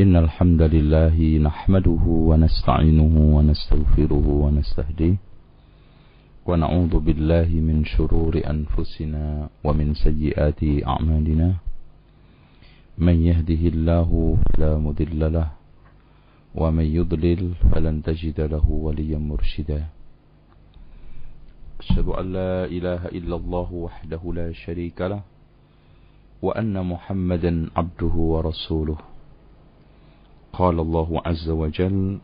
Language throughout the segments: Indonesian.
إن الحمد لله نحمده ونستعينه ونستغفره ونستهديه ونعوذ بالله من شرور أنفسنا ومن سيئات أعمالنا. من يهده الله فلا مضل له ومن يضلل فلن تجد له وليا مرشدا. أشهد أن لا إله إلا الله وحده لا شريك له وأن محمدا عبده ورسوله. قال الله عز وجل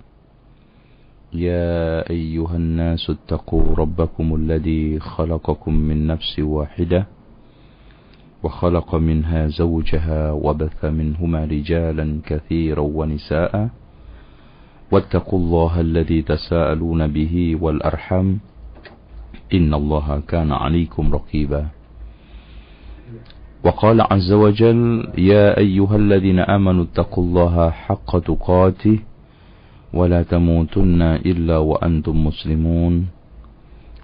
يا أيها الناس اتقوا ربكم الذي خلقكم من نفس واحدة وخلق منها زوجها وبث منهما رجالا كثيرا ونساء واتقوا الله الذي تساءلون به والأرحم إن الله كان عليكم رقيبا. وقال عز وجل يا أيها الذين آمنوا اتقوا الله حق تقاته ولا تموتن إلا وأنتم مسلمون.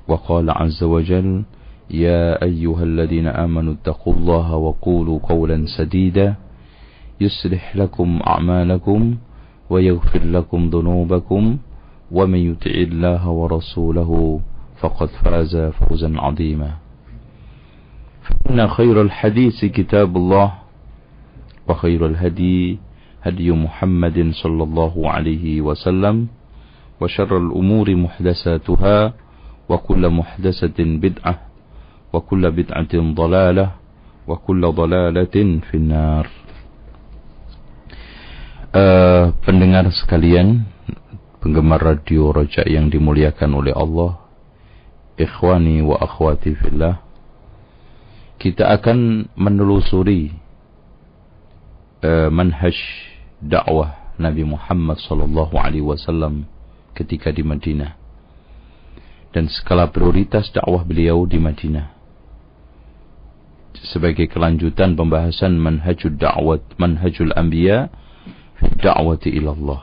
وقال عز وجل يا أيها الذين آمنوا اتقوا الله وقولوا قولا سديدا يصلح لكم أعمالكم ويغفر لكم ذنوبكم ومن يطع الله ورسوله فقد فاز فوزا عظيما. فإن خير الحديث كتاب الله وخير الهدي هدي محمد صلى الله عليه وسلم وشر الأمور محدثاتها وكل محدثة بدعة وكل بدعة ضلالة وكل ضلالة في النار uh, pendengar sekalian penggemar radio Roja yang dimuliakan oleh Allah ikhwani wa akhwati fillah kita akan menelusuri uh, manhaj dakwah Nabi Muhammad sallallahu alaihi wasallam ketika di Madinah. Dan skala prioritas dakwah beliau di Madinah. Sebagai kelanjutan pembahasan manhajul da'wat manhajul anbiya fi da'wati ila Allah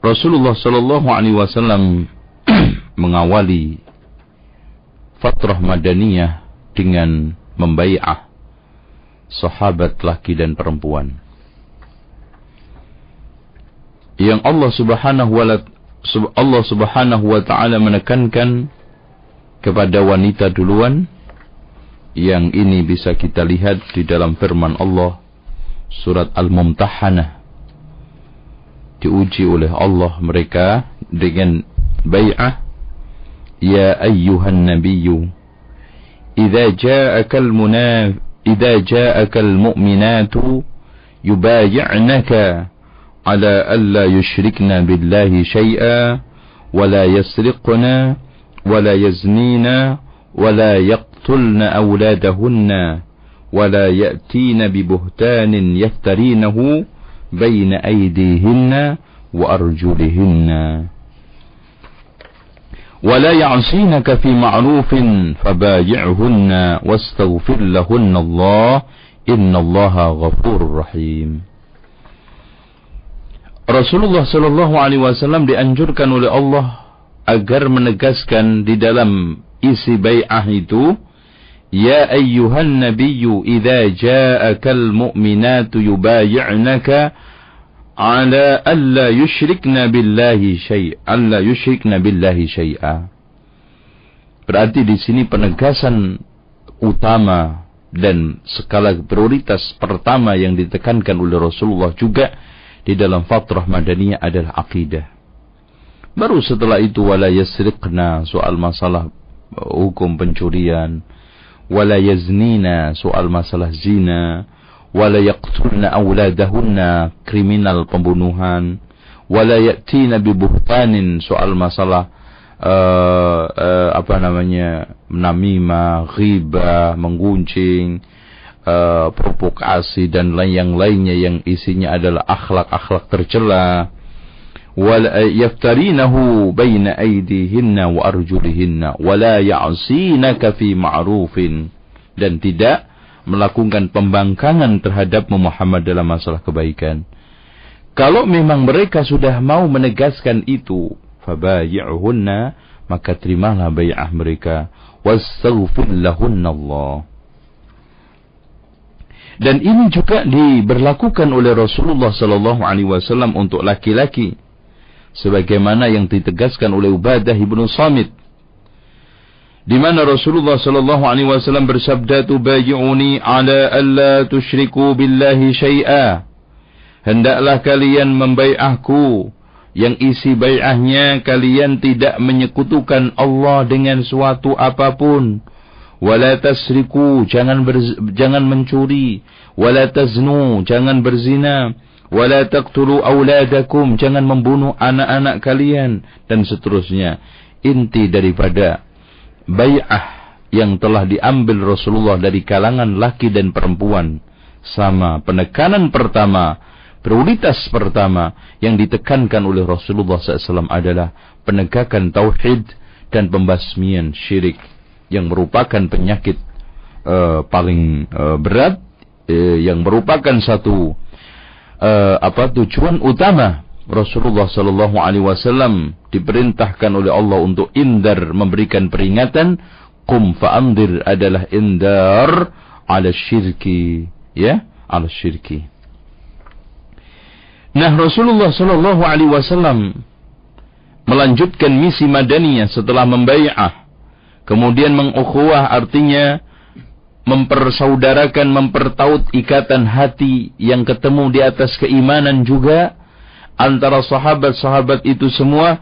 Rasulullah sallallahu alaihi wasallam mengawali fatrah madaniyah dengan membai'ah sahabat laki dan perempuan. Yang Allah Subhanahu wa Allah Subhanahu wa taala menekankan kepada wanita duluan yang ini bisa kita lihat di dalam firman Allah surat Al-Mumtahanah diuji oleh Allah mereka dengan bai'ah يا أيها النبي إذا جاءك المناف إذا جاءك المؤمنات يبايعنك على ألا يشركن بالله شيئا ولا يسرقن ولا يزنين ولا يقتلن أولادهن ولا يأتين ببهتان يفترينه بين أيديهن وأرجلهن. ولا يعصينك في معروف فبايعهن واستغفر لهن الله إن الله غفور رحيم Rasulullah Shallallahu Alaihi Wasallam dianjurkan oleh Allah agar menegaskan di dalam isi bay'ah itu, Ya ayyuhan nabiyyu idza ja'akal mu'minatu yubay'naka ala alla yushrikna billahi syai' alla yushrikna billahi syai'a. Berarti di sini penegasan utama dan skala prioritas pertama yang ditekankan oleh Rasulullah juga di dalam fatrah madaniyah adalah akidah. Baru setelah itu wala yasriqna soal masalah hukum pencurian, wala yaznina soal masalah zina, kriminal pembunuhan wala yatina soal masalah uh, uh, apa namanya namimah, ghiba, mengguncing, uh, provokasi dan lain yang lainnya yang isinya adalah akhlak-akhlak tercela. Arjulihinna wala ya'sinaka fi ma'rufin dan tidak melakukan pembangkangan terhadap Muhammad dalam masalah kebaikan. Kalau memang mereka sudah mau menegaskan itu, fabayi'hunna, maka terimalah bay'ah mereka. Wastaghfir. Dan ini juga diberlakukan oleh Rasulullah sallallahu alaihi wasallam untuk laki-laki sebagaimana yang ditegaskan oleh Ubadah ibnu Samit di mana Rasulullah sallallahu alaihi wasallam bersabda tubayyi'uni ala alla tusyriku billahi syai'a. Hendaklah kalian membai'ahku yang isi bai'ahnya kalian tidak menyekutukan Allah dengan suatu apa pun. Wala tasriku jangan ber, jangan mencuri. Wala taznu jangan berzina. Wala taqtulu auladakum jangan membunuh anak-anak kalian dan seterusnya. Inti daripada bai'ah yang telah diambil Rasulullah dari kalangan laki dan perempuan sama penekanan pertama prioritas pertama yang ditekankan oleh Rasulullah SAW adalah penegakan tauhid dan pembasmian syirik yang merupakan penyakit uh, paling uh, berat uh, yang merupakan satu uh, apa tujuan utama Rasulullah sallallahu alaihi wasallam diperintahkan oleh Allah untuk indar memberikan peringatan qum fa'andir adalah indar ala syirki ya ala syirki. Nah Rasulullah sallallahu alaihi wasallam melanjutkan misi madaniyah setelah membai'ah. Kemudian mengukhuwah artinya mempersaudarakan mempertaut ikatan hati yang ketemu di atas keimanan juga antara sahabat-sahabat itu semua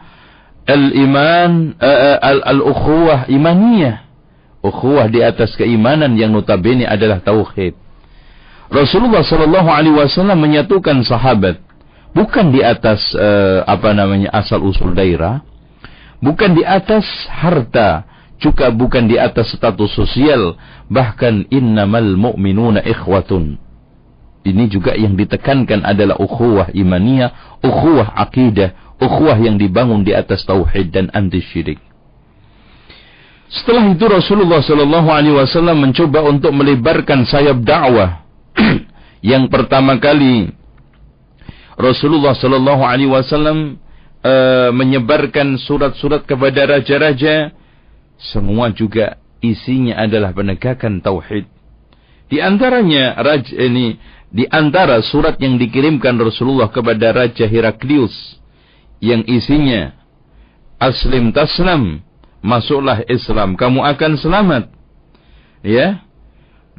al-iman al-ukhuwah imaniyah. Ukhuwah di atas keimanan yang notabene adalah tauhid. Rasulullah sallallahu alaihi wasallam menyatukan sahabat. Bukan di atas uh, apa namanya asal usul daerah. Bukan di atas harta. Juga bukan di atas status sosial. Bahkan innamal mu'minuna ikhwatun ini juga yang ditekankan adalah ukhuwah imaniyah, ukhuwah akidah, ukhuwah yang dibangun di atas tauhid dan anti syirik. Setelah itu Rasulullah Shallallahu Alaihi Wasallam mencoba untuk melebarkan sayap dakwah. yang pertama kali Rasulullah Shallallahu Alaihi Wasallam uh, menyebarkan surat-surat kepada raja-raja, semua juga isinya adalah penegakan tauhid. Di antaranya raja ini di antara surat yang dikirimkan Rasulullah kepada Raja Heraklius yang isinya Aslim taslam masuklah Islam kamu akan selamat. Ya?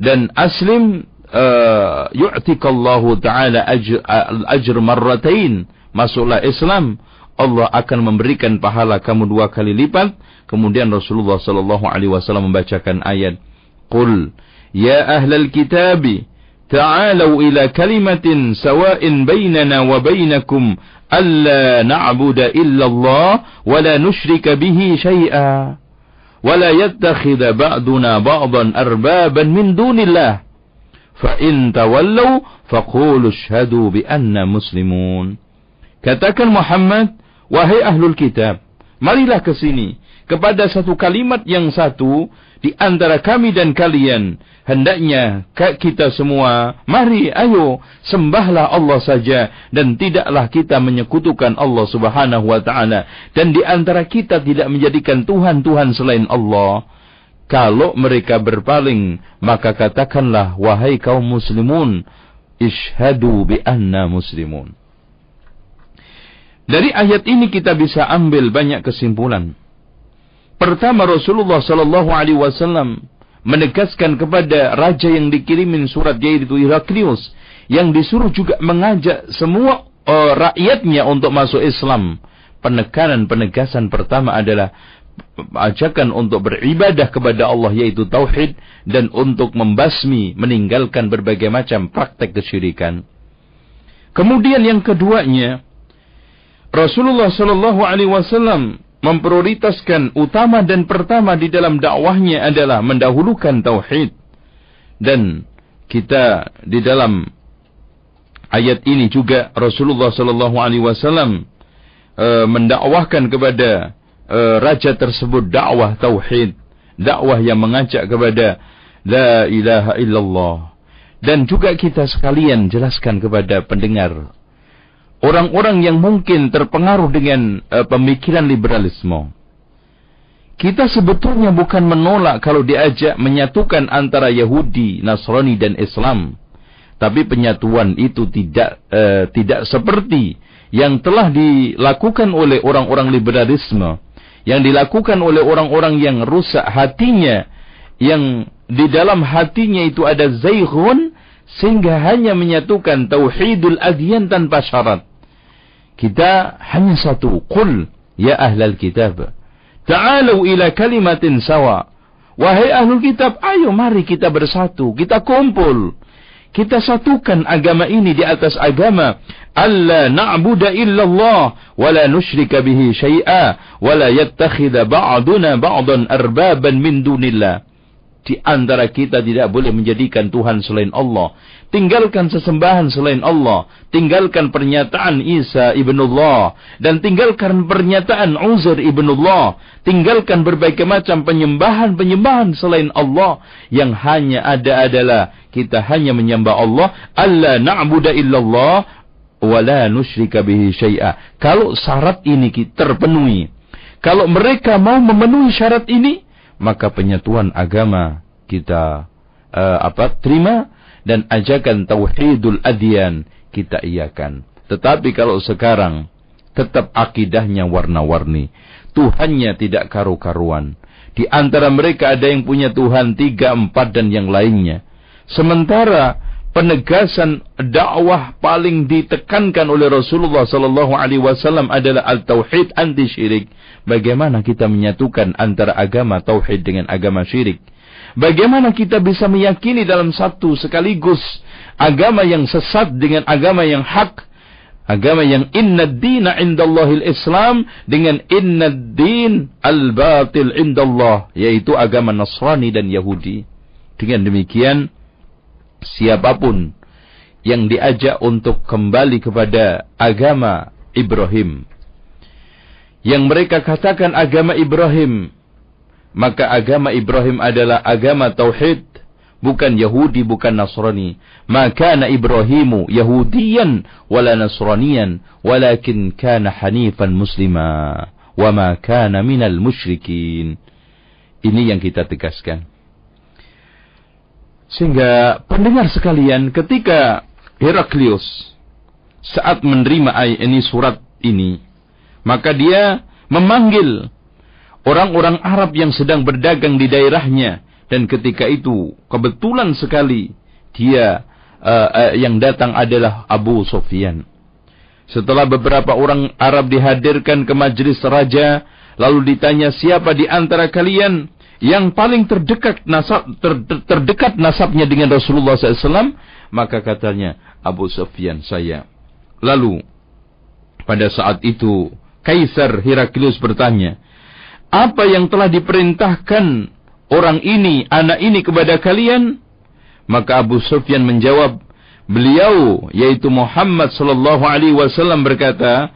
Dan aslim uh, yu'tikallahu taala ajr, ajr marratain masuklah Islam Allah akan memberikan pahala kamu dua kali lipat. Kemudian Rasulullah sallallahu alaihi wasallam membacakan ayat qul ya ahlal kitabi تعالوا إلى كلمة سواء بيننا وبينكم ألا نعبد إلا الله ولا نشرك به شيئا. ولا يتخذ بعضنا بعضا أربابا من دون الله. فإن تولوا فقولوا اشهدوا بأننا مسلمون. Katakan Muhammad, wahai ahlul kitab, marilah ke sini. Kepada satu kalimat yang satu di antara kami dan kalian hendaknya kita semua mari ayo sembahlah Allah saja dan tidaklah kita menyekutukan Allah Subhanahu wa taala. Dan di antara kita tidak menjadikan tuhan-tuhan selain Allah. Kalau mereka berpaling maka katakanlah wahai kaum muslimun ishadu bi anna muslimun. Dari ayat ini kita bisa ambil banyak kesimpulan pertama Rasulullah sallallahu alaihi wasallam menegaskan kepada raja yang dikirimin surat yaitu Heraklius yang disuruh juga mengajak semua uh, rakyatnya untuk masuk Islam. Penekanan penegasan pertama adalah ajakan untuk beribadah kepada Allah yaitu tauhid dan untuk membasmi meninggalkan berbagai macam praktek kesyirikan. Kemudian yang keduanya Rasulullah sallallahu alaihi wasallam memprioritaskan utama dan pertama di dalam dakwahnya adalah mendahulukan tauhid. Dan kita di dalam ayat ini juga Rasulullah sallallahu alaihi wasallam e, mendakwahkan kepada e, raja tersebut dakwah tauhid dakwah yang mengajak kepada la ilaha illallah. Dan juga kita sekalian jelaskan kepada pendengar orang-orang yang mungkin terpengaruh dengan uh, pemikiran liberalisme. Kita sebetulnya bukan menolak kalau diajak menyatukan antara Yahudi, Nasrani dan Islam. Tapi penyatuan itu tidak uh, tidak seperti yang telah dilakukan oleh orang-orang liberalisme, yang dilakukan oleh orang-orang yang rusak hatinya, yang di dalam hatinya itu ada zaighun sehingga hanya menyatukan tauhidul adyan tanpa syarat. Kita hanya satu, qul ya ahlal kitab, ta'alu ila kalimatin sawa. Wahai ahlul kitab, ayo mari kita bersatu, kita kumpul. Kita satukan agama ini di atas agama. Alla na'budu illallah wa la nusyrika bihi syai'a wa la yattakhidha ba'duna ba'dan arbaban min dunillah. Di antara kita tidak boleh menjadikan Tuhan selain Allah. Tinggalkan sesembahan selain Allah. Tinggalkan pernyataan Isa ibnullah. Dan tinggalkan pernyataan Uzair ibnullah. Tinggalkan berbagai macam penyembahan-penyembahan selain Allah. Yang hanya ada adalah kita hanya menyembah Allah. Allah na'budu illallah. Wala nusyrika bihi syai'a. Kalau syarat ini terpenuhi. Kalau mereka mau memenuhi syarat ini maka penyatuan agama kita uh, apa terima dan ajakan tauhidul adyan kita iakan. Tetapi kalau sekarang tetap akidahnya warna-warni, Tuhannya tidak karu-karuan. Di antara mereka ada yang punya Tuhan tiga, empat dan yang lainnya. Sementara penegasan dakwah paling ditekankan oleh Rasulullah sallallahu alaihi wasallam adalah al-tauhid anti syirik. Bagaimana kita menyatukan antara agama tauhid dengan agama syirik? Bagaimana kita bisa meyakini dalam satu sekaligus agama yang sesat dengan agama yang hak? Agama yang inna dina indallahil Islam dengan inna din al-batil indallah. Yaitu agama Nasrani dan Yahudi. Dengan demikian, siapa pun yang diajak untuk kembali kepada agama Ibrahim yang mereka katakan agama Ibrahim, maka agama Ibrahim adalah agama tauhid, bukan Yahudi, bukan Nasrani. Maka na Ibrahimu Yahudiyan wala Nasraniyan, walakin kana hanifan muslima, wa ma kana minal musyrikin. Ini yang kita tegaskan. Sehingga pendengar sekalian ketika Heraklius saat menerima ayat ini surat ini maka dia memanggil orang-orang Arab yang sedang berdagang di daerahnya dan ketika itu kebetulan sekali dia uh, uh, yang datang adalah Abu Sufyan. Setelah beberapa orang Arab dihadirkan ke majelis raja, lalu ditanya siapa di antara kalian yang paling terdekat nasab ter, ter, terdekat nasabnya dengan Rasulullah SAW, maka katanya Abu Sufyan saya. Lalu pada saat itu Kaisar Heraklius bertanya, apa yang telah diperintahkan orang ini, anak ini kepada kalian? Maka Abu Sufyan menjawab, beliau yaitu Muhammad sallallahu alaihi wasallam berkata,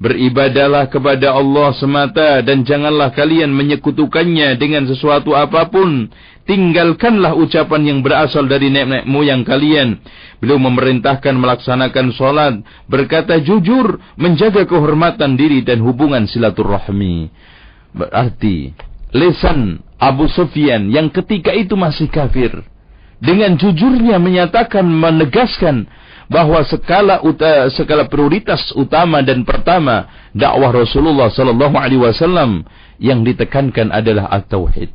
Beribadalah kepada Allah semata dan janganlah kalian menyekutukannya dengan sesuatu apa pun. Tinggalkanlah ucapan yang berasal dari nenek moyang kalian. Beliau memerintahkan melaksanakan solat, berkata jujur, menjaga kehormatan diri dan hubungan silaturahmi. Berarti, lesan Abu Sufyan yang ketika itu masih kafir. Dengan jujurnya menyatakan, menegaskan bahwa skala uta, skala prioritas utama dan pertama dakwah Rasulullah sallallahu alaihi wasallam yang ditekankan adalah at-tauhid.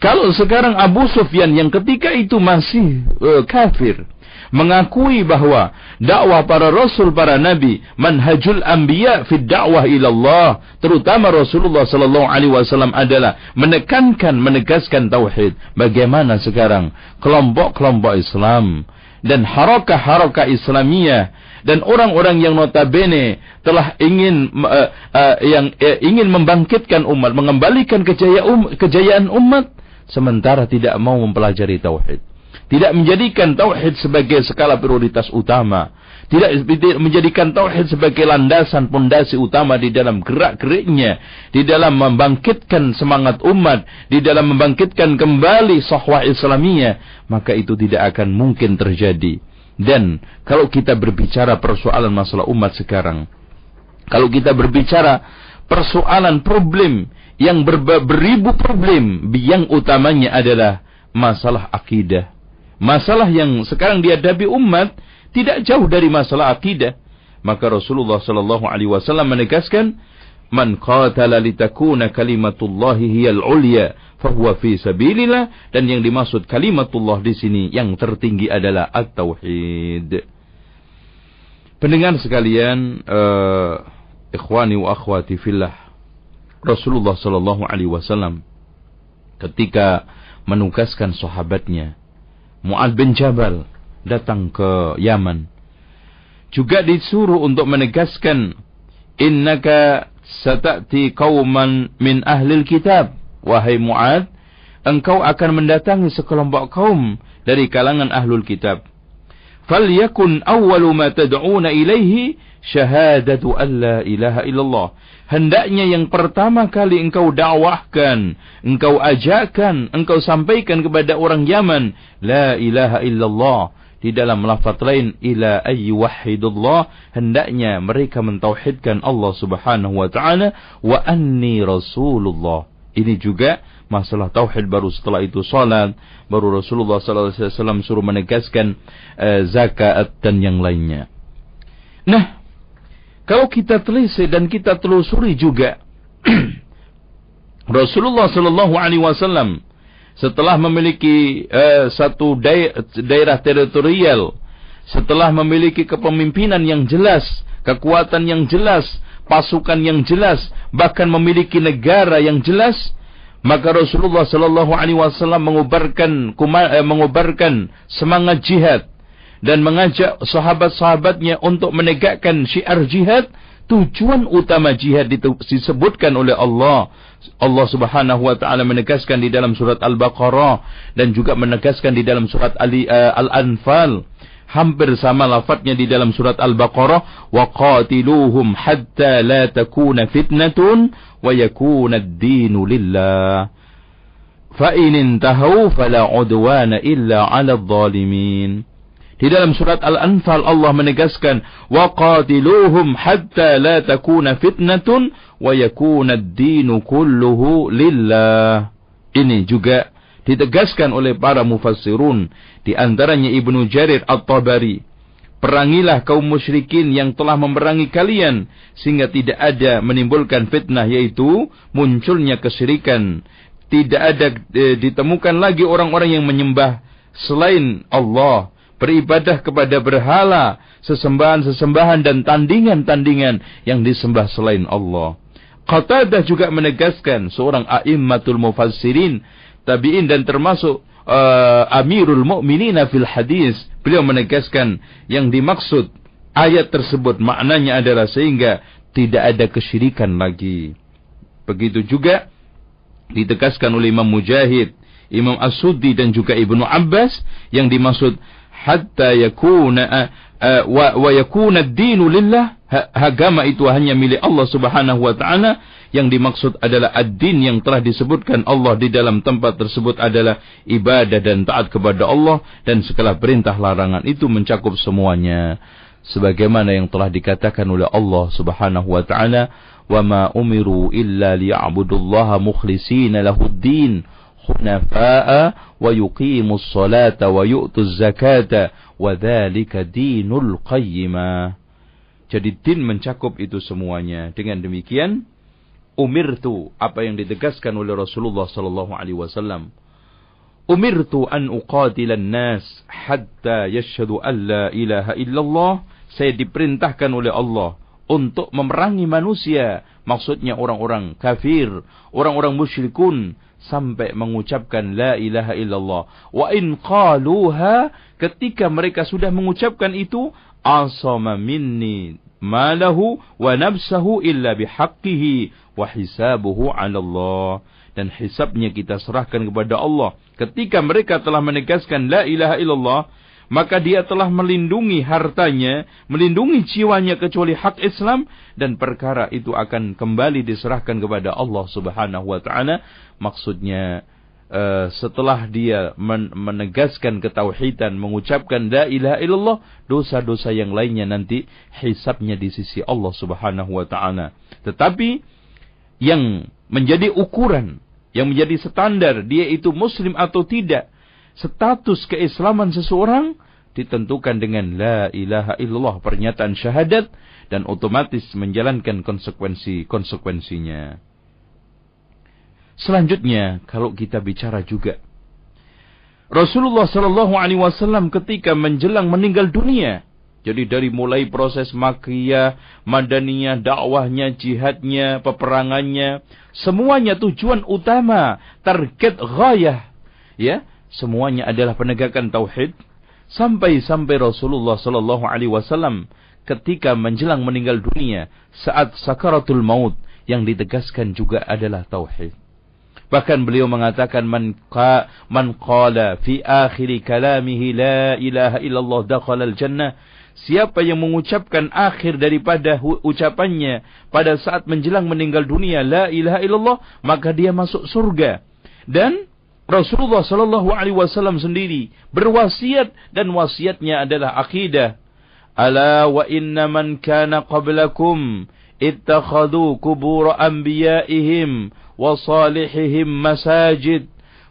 Kalau sekarang Abu Sufyan yang ketika itu masih uh, kafir mengakui bahwa dakwah para rasul para nabi manhajul anbiya fi dakwah ila Allah terutama Rasulullah sallallahu alaihi wasallam adalah menekankan menegaskan tauhid bagaimana sekarang kelompok-kelompok Islam dan harakah-harakah Islamiyah dan orang-orang yang notabene telah ingin uh, uh, yang uh, ingin membangkitkan umat, mengembalikan kejayaan, um, kejayaan umat sementara tidak mau mempelajari tauhid. Tidak menjadikan tauhid sebagai skala prioritas utama. Tidak menjadikan tauhid sebagai landasan pondasi utama di dalam gerak-geriknya, di dalam membangkitkan semangat umat, di dalam membangkitkan kembali sahwah Islamiyah, maka itu tidak akan mungkin terjadi. Dan kalau kita berbicara persoalan masalah umat sekarang, kalau kita berbicara persoalan problem yang ber beribu problem, yang utamanya adalah masalah akidah, masalah yang sekarang dihadapi umat tidak jauh dari masalah akidah. Maka Rasulullah sallallahu alaihi wasallam menegaskan, "Man qatala litakuna kalimatullahi hiyal ulya, fahuwa fi sabilillah." Dan yang dimaksud kalimatullah di sini yang tertinggi adalah at-tauhid. Pendengar sekalian, uh, ikhwani wa akhwati fillah. Rasulullah sallallahu alaihi wasallam ketika menugaskan sahabatnya Mu'ad bin Jabal datang ke Yaman. Juga disuruh untuk menegaskan innaka satati qauman min ahlil kitab. Wahai Muad engkau akan mendatangi sekelompok kaum dari kalangan ahlul kitab. Falyakun awwalu ma tad'una ilaihi syahadatu an la ilaha illallah hendaknya yang pertama kali engkau dakwahkan engkau ajakkan engkau sampaikan kepada orang Yaman la ilaha illallah. Di dalam lafaz lain ila ayyuhidullah hendaknya mereka mentauhidkan Allah Subhanahu wa taala wa anni rasulullah. Ini juga masalah tauhid baru setelah itu salat. Baru Rasulullah sallallahu alaihi wasallam suruh menegaskan uh, zakat dan yang lainnya. Nah kalau kita telisik dan kita telusuri juga Rasulullah sallallahu alaihi wasallam setelah memiliki uh, satu daerah teritorial, setelah memiliki kepemimpinan yang jelas, kekuatan yang jelas, pasukan yang jelas, bahkan memiliki negara yang jelas, maka Rasulullah sallallahu alaihi wasallam mengubarkan eh, mengubarkan semangat jihad dan mengajak sahabat-sahabatnya untuk menegakkan syiar jihad tujuan utama jihad disebutkan oleh Allah. Allah Subhanahu wa taala menegaskan di dalam surat Al-Baqarah dan juga menegaskan di dalam surat uh, Al-Anfal. Hampir sama lafadznya di dalam surat Al-Baqarah, "Wa qatiluhum hatta la takuna fitnatun wa yakuna ad-dinu lillah." Fa in intahu fala udwana illa 'ala adh-dhalimin. Di dalam surat Al-Anfal Allah menegaskan wa qatiluhum hatta la takuna fitnatun wa yakuna ad-dinu kulluhu lillah. Ini juga ditegaskan oleh para mufassirun di antaranya Ibnu Jarir At-Tabari. Perangilah kaum musyrikin yang telah memerangi kalian sehingga tidak ada menimbulkan fitnah yaitu munculnya kesyirikan. Tidak ada e, ditemukan lagi orang-orang yang menyembah selain Allah beribadah kepada berhala, sesembahan-sesembahan dan tandingan-tandingan yang disembah selain Allah. Qatadah juga menegaskan seorang a'immatul mufassirin, tabi'in dan termasuk uh, Amirul Mukminin fil hadis. Beliau menegaskan yang dimaksud ayat tersebut maknanya adalah sehingga tidak ada kesyirikan lagi. Begitu juga ditegaskan oleh Imam Mujahid, Imam As-Suddi dan juga Ibnu Abbas yang dimaksud hatta yakuna uh, wa, wa yakuna ad-dinu lillah itu hanya milik Allah Subhanahu wa taala. Yang dimaksud adalah ad-din yang telah disebutkan Allah di dalam tempat tersebut adalah ibadah dan taat kepada Allah. Dan segala perintah larangan itu mencakup semuanya. Sebagaimana yang telah dikatakan oleh Allah Subhanahu wa taala wa ma umiru illa liya'budullaha mukhlishina lahud-din حنفاء ويقيموا الصلاة ويؤتوا الزكاة وذلك دين القيمة jadi din mencakup itu semuanya dengan demikian umirtu apa yang ditegaskan oleh Rasulullah sallallahu alaihi wasallam umirtu an uqatilan nas hatta yashhadu an la ilaha illallah saya diperintahkan oleh Allah untuk memerangi manusia maksudnya orang-orang kafir orang-orang musyrikun sampai mengucapkan la ilaha illallah. Wa in qaluha ketika mereka sudah mengucapkan itu asama minni malahu wa nafsahu illa bihaqqihi wa hisabuhu 'ala Allah dan hisabnya kita serahkan kepada Allah. Ketika mereka telah menegaskan la ilaha illallah, maka dia telah melindungi hartanya, melindungi jiwanya kecuali hak Islam dan perkara itu akan kembali diserahkan kepada Allah Subhanahu wa taala. Maksudnya uh, setelah dia men menegaskan ketauhidan, mengucapkan la ilaha illallah, dosa-dosa yang lainnya nanti hisabnya di sisi Allah Subhanahu wa taala. Tetapi yang menjadi ukuran, yang menjadi standar dia itu muslim atau tidak status keislaman seseorang ditentukan dengan la ilaha illallah pernyataan syahadat dan otomatis menjalankan konsekuensi-konsekuensinya. Selanjutnya, kalau kita bicara juga Rasulullah Shallallahu Alaihi Wasallam ketika menjelang meninggal dunia, jadi dari mulai proses makiyah, madaniyah, dakwahnya, jihadnya, peperangannya, semuanya tujuan utama, target ghayah, ya, semuanya adalah penegakan tauhid, sampai-sampai Rasulullah Sallallahu Alaihi Wasallam ketika menjelang meninggal dunia saat sakaratul maut yang ditegaskan juga adalah tauhid. Bahkan beliau mengatakan man man qala fi akhir kalamihi la ilaha illallah dakhala al jannah Siapa yang mengucapkan akhir daripada ucapannya pada saat menjelang meninggal dunia la ilaha illallah maka dia masuk surga. Dan Rasulullah sallallahu alaihi wasallam sendiri berwasiat dan wasiatnya adalah akidah. Ala wa inna man kana qablakum ittakhadhu qubur anbiya'ihim wa salihihim masajid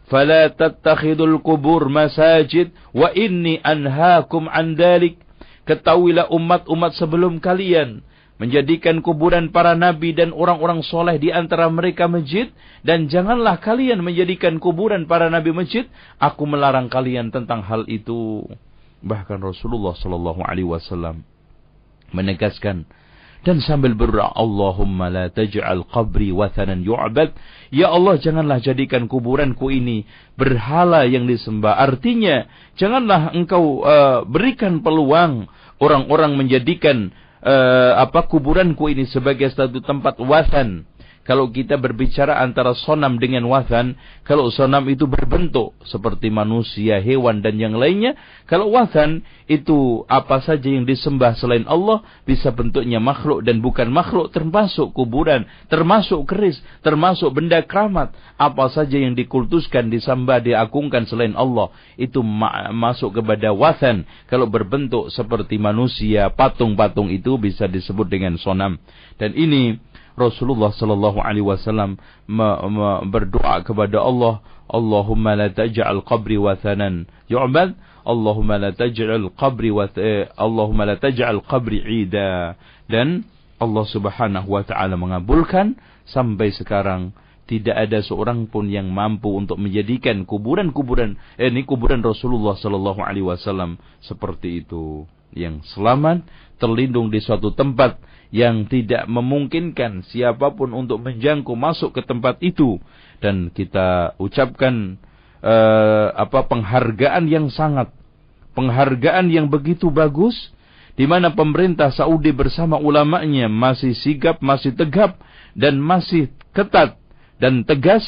fala tattakhidul qubur masajid wa inni anhaakum an dalik ketahuilah umat-umat sebelum kalian menjadikan kuburan para nabi dan orang-orang soleh di antara mereka masjid. Dan janganlah kalian menjadikan kuburan para nabi masjid. Aku melarang kalian tentang hal itu. Bahkan Rasulullah sallallahu alaihi wasallam menegaskan dan sambil berdoa Allahumma la taj'al qabri wathanan yu'bad. Ya Allah janganlah jadikan kuburanku ini berhala yang disembah. Artinya janganlah engkau uh, berikan peluang orang-orang menjadikan uh, apa kuburanku ini sebagai satu tempat wasan. Kalau kita berbicara antara sonam dengan wasan, kalau sonam itu berbentuk seperti manusia, hewan dan yang lainnya, kalau wasan itu apa saja yang disembah selain Allah bisa bentuknya makhluk dan bukan makhluk termasuk kuburan, termasuk keris, termasuk benda keramat, apa saja yang dikultuskan, disembah, diagungkan selain Allah itu ma masuk kepada wasan. Kalau berbentuk seperti manusia, patung-patung itu bisa disebut dengan sonam. Dan ini Rasulullah sallallahu alaihi wasallam berdoa kepada Allah, Allahumma la taj'al qabri wathanan yu'bad, Allahumma la taj'al qabri wa eh, Allahumma la taj'al qabri 'ida. Dan Allah Subhanahu wa taala mengabulkan sampai sekarang tidak ada seorang pun yang mampu untuk menjadikan kuburan-kuburan eh, ini kuburan Rasulullah sallallahu alaihi wasallam seperti itu yang selamat terlindung di suatu tempat yang tidak memungkinkan siapa pun untuk menjangkau masuk ke tempat itu. Dan kita ucapkan uh, apa penghargaan yang sangat penghargaan yang begitu bagus di mana pemerintah Saudi bersama ulamanya masih sigap, masih tegap dan masih ketat dan tegas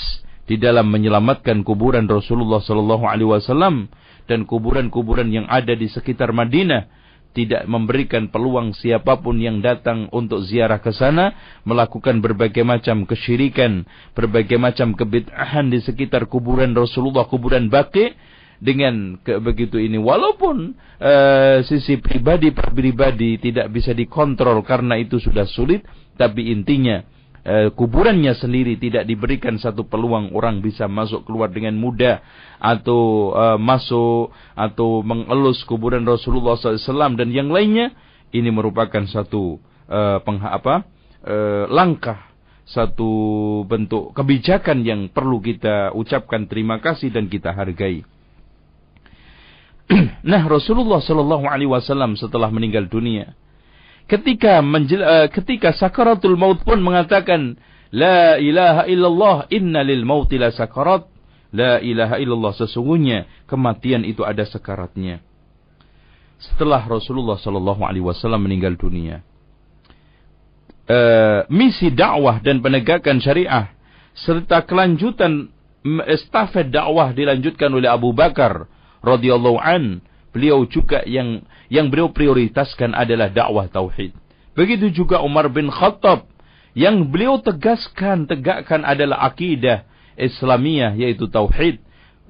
di dalam menyelamatkan kuburan Rasulullah sallallahu alaihi wasallam dan kuburan-kuburan yang ada di sekitar Madinah tidak memberikan peluang siapa pun yang datang untuk ziarah ke sana melakukan berbagai macam kesyirikan, berbagai macam kebid'ahan di sekitar kuburan Rasulullah, kuburan Baqi dengan ke, begitu ini. Walaupun uh, sisi pribadi pribadi tidak bisa dikontrol karena itu sudah sulit tapi intinya Eh, kuburannya sendiri tidak diberikan satu peluang orang bisa masuk keluar dengan mudah atau uh, masuk atau mengelus kuburan Rasulullah SAW dan yang lainnya ini merupakan satu uh, pengha apa uh, langkah satu bentuk kebijakan yang perlu kita ucapkan terima kasih dan kita hargai. nah Rasulullah Shallallahu Alaihi Wasallam setelah meninggal dunia ketika menjel, uh, ketika sakaratul maut pun mengatakan la ilaha illallah inna lil mauti la sakarat. La ilaha illallah sesungguhnya kematian itu ada sakaratnya setelah Rasulullah sallallahu alaihi wasallam meninggal dunia uh, misi dakwah dan penegakan syariah serta kelanjutan estafet dakwah dilanjutkan oleh Abu Bakar radhiyallahu an beliau juga yang yang beliau prioritaskan adalah dakwah tauhid. Begitu juga Umar bin Khattab yang beliau tegaskan, tegakkan adalah akidah Islamiyah yaitu tauhid